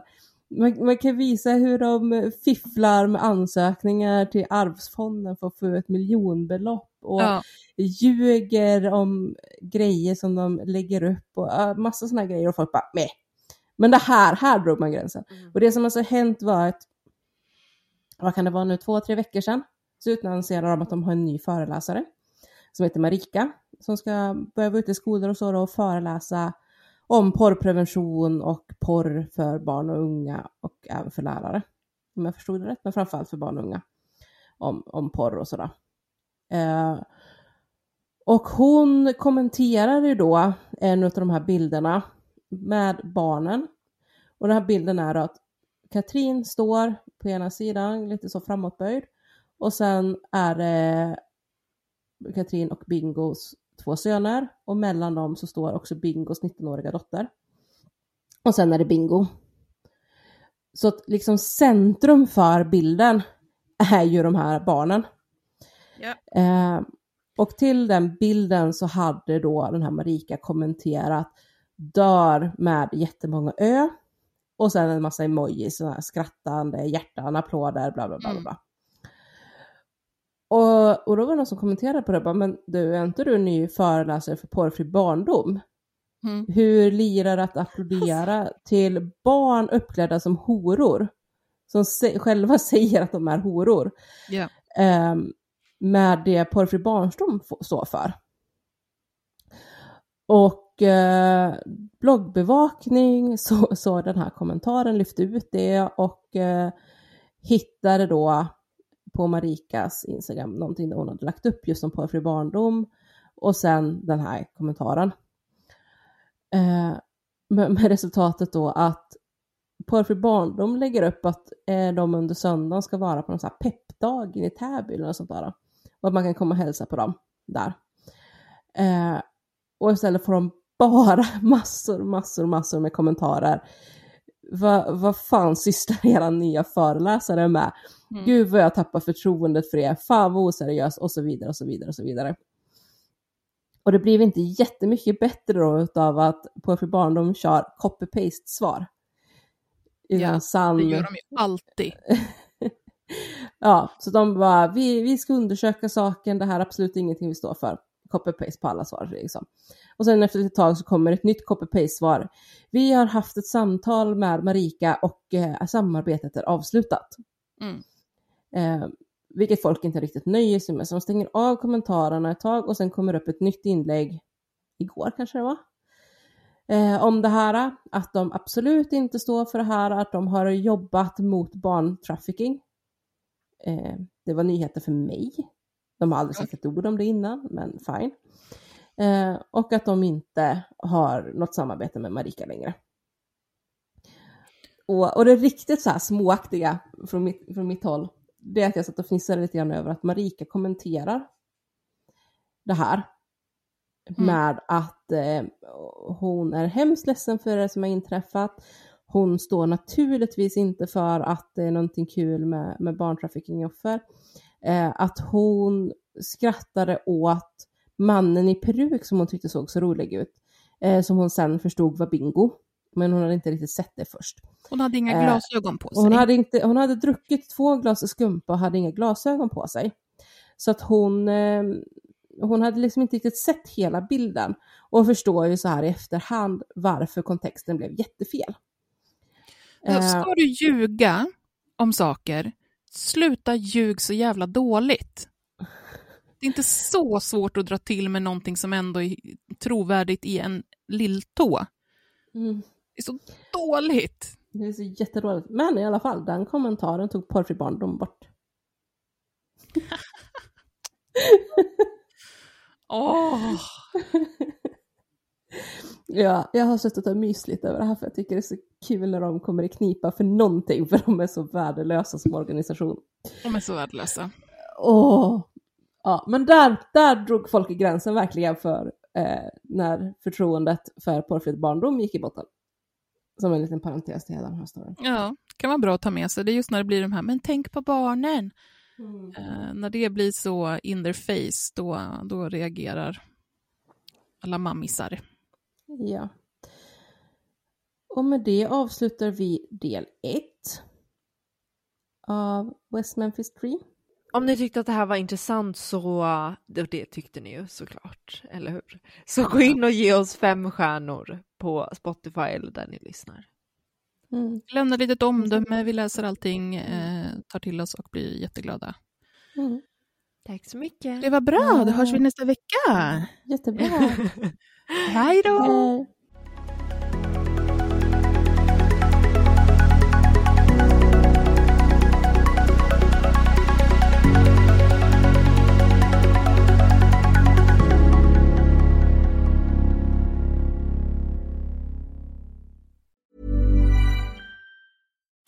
Man, man kan visa hur de fifflar med ansökningar till arvsfonden för att få ett miljonbelopp och Ja. ljuger om grejer som de lägger upp och massa sådana grejer och folk bara meh. Men det här, här drog man gränsen. Och det som alltså hänt var att, vad kan det vara nu, två, tre veckor sedan, så utannonserade de att de har en ny föreläsare som heter Marika, som ska börja vara ute i skolor och så då och föreläsa om porrprevention och porr för barn och unga och även för lärare. Om jag förstod det rätt, men framförallt för barn och unga. Om, om porr och sådär. Eh, och hon kommenterade ju då en av de här bilderna med barnen. Och den här bilden är att Katrin står på ena sidan, lite så framåtböjd. Och sen är det Katrin och Bingos två söner och mellan dem så står också Bingos 19-åriga dotter. Och sen är det Bingo. Så att liksom centrum för bilden är ju de här barnen. Ja. Eh, och till den bilden så hade då den här Marika kommenterat dör med jättemånga ö och sen en massa emojis, såna här skrattande hjärtan, applåder, bla bla bla. bla, bla. Och, och då var det någon som kommenterade på det, bara, men du, är inte du ny föreläsare för porrfri barndom? Mm. Hur lirar att applådera till barn uppklädda som horor? Som se- själva säger att de är horor. Ja. Ehm, med det porrfri barndom f- står för. Och eh, bloggbevakning så, så den här kommentaren, lyfte ut det och eh, hittade då på Marikas Instagram någonting där hon hade lagt upp just om porrfri barndom och sen den här kommentaren. Eh, med, med resultatet då att Porrfri Barndom lägger upp att eh, de under söndagen ska vara på någon sån här peppdag i Täby eller något sånt där. Och att man kan komma och hälsa på dem där. Eh, och istället får de bara massor, massor, massor med kommentarer. Vad va fan sysslar era nya föreläsare med? Mm. Gud vad jag tappar förtroendet för er, fan vad oseriös och så vidare och så vidare och så vidare. Och det blev inte jättemycket bättre då utav att Porrfri Barndom kör copy-paste svar. Ja, sann... det gör de ju alltid. ja, så de bara, vi, vi ska undersöka saken, det här är absolut ingenting vi står för. Copy-paste på alla svar liksom. Och sen efter ett tag så kommer ett nytt copy-paste-svar. Vi har haft ett samtal med Marika och eh, samarbetet är avslutat. Mm. Eh, vilket folk inte riktigt nöjer sig med, så de stänger av kommentarerna ett tag och sen kommer upp ett nytt inlägg, igår kanske det var, eh, om det här, att de absolut inte står för det här, att de har jobbat mot barntrafficking. Eh, det var nyheter för mig. De har aldrig sagt ett ord om det innan, men fine. Eh, och att de inte har något samarbete med Marika längre. Och, och det riktigt så här småaktiga från mitt, från mitt håll, det är att jag satt och fnissade lite grann över att Marika kommenterar det här mm. med att eh, hon är hemskt ledsen för det som har inträffat. Hon står naturligtvis inte för att det är någonting kul med, med barntraffickingoffer. Eh, att hon skrattade åt mannen i peruk som hon tyckte såg så rolig ut. Eh, som hon sen förstod var Bingo. Men hon hade inte riktigt sett det först. Hon hade inga eh, glasögon på sig. Hon hade, inte, hon hade druckit två glas skumpa och hade inga glasögon på sig. Så att hon, eh, hon hade liksom inte riktigt sett hela bilden och förstår ju så här i efterhand varför kontexten blev jättefel. Eh, ska du ljuga om saker, sluta ljug så jävla dåligt. Det är inte så svårt att dra till med någonting som ändå är trovärdigt i en lilltå. Mm. Det är så dåligt. Det är så jättedåligt. Men i alla fall, den kommentaren tog Porrfri Barndom bort. Oh. ja, jag har suttit och myst lite över det här för jag tycker det är så kul när de kommer i knipa för någonting för de är så värdelösa som organisation. De är så värdelösa. Åh! Ja, men där, där drog folk i gränsen verkligen för eh, när förtroendet för porrfritt barndom gick i botten. Som en liten parentes till hela den här storyn. Ja, det kan vara bra att ta med sig. Det är just när det blir de här, men tänk på barnen. Mm. Eh, när det blir så in their face, då, då reagerar alla mammisar. Ja. Och med det avslutar vi del 1 av West Memphis Tree. Om ni tyckte att det här var intressant så, det, det tyckte ni ju såklart, eller hur? Så gå in och ge oss fem stjärnor på Spotify eller där ni lyssnar. Mm. Lämna litet omdöme, vi läser allting, eh, tar till oss och blir jätteglada. Mm. Tack så mycket. Det var bra, då hörs vi nästa vecka. Jättebra. Hej då!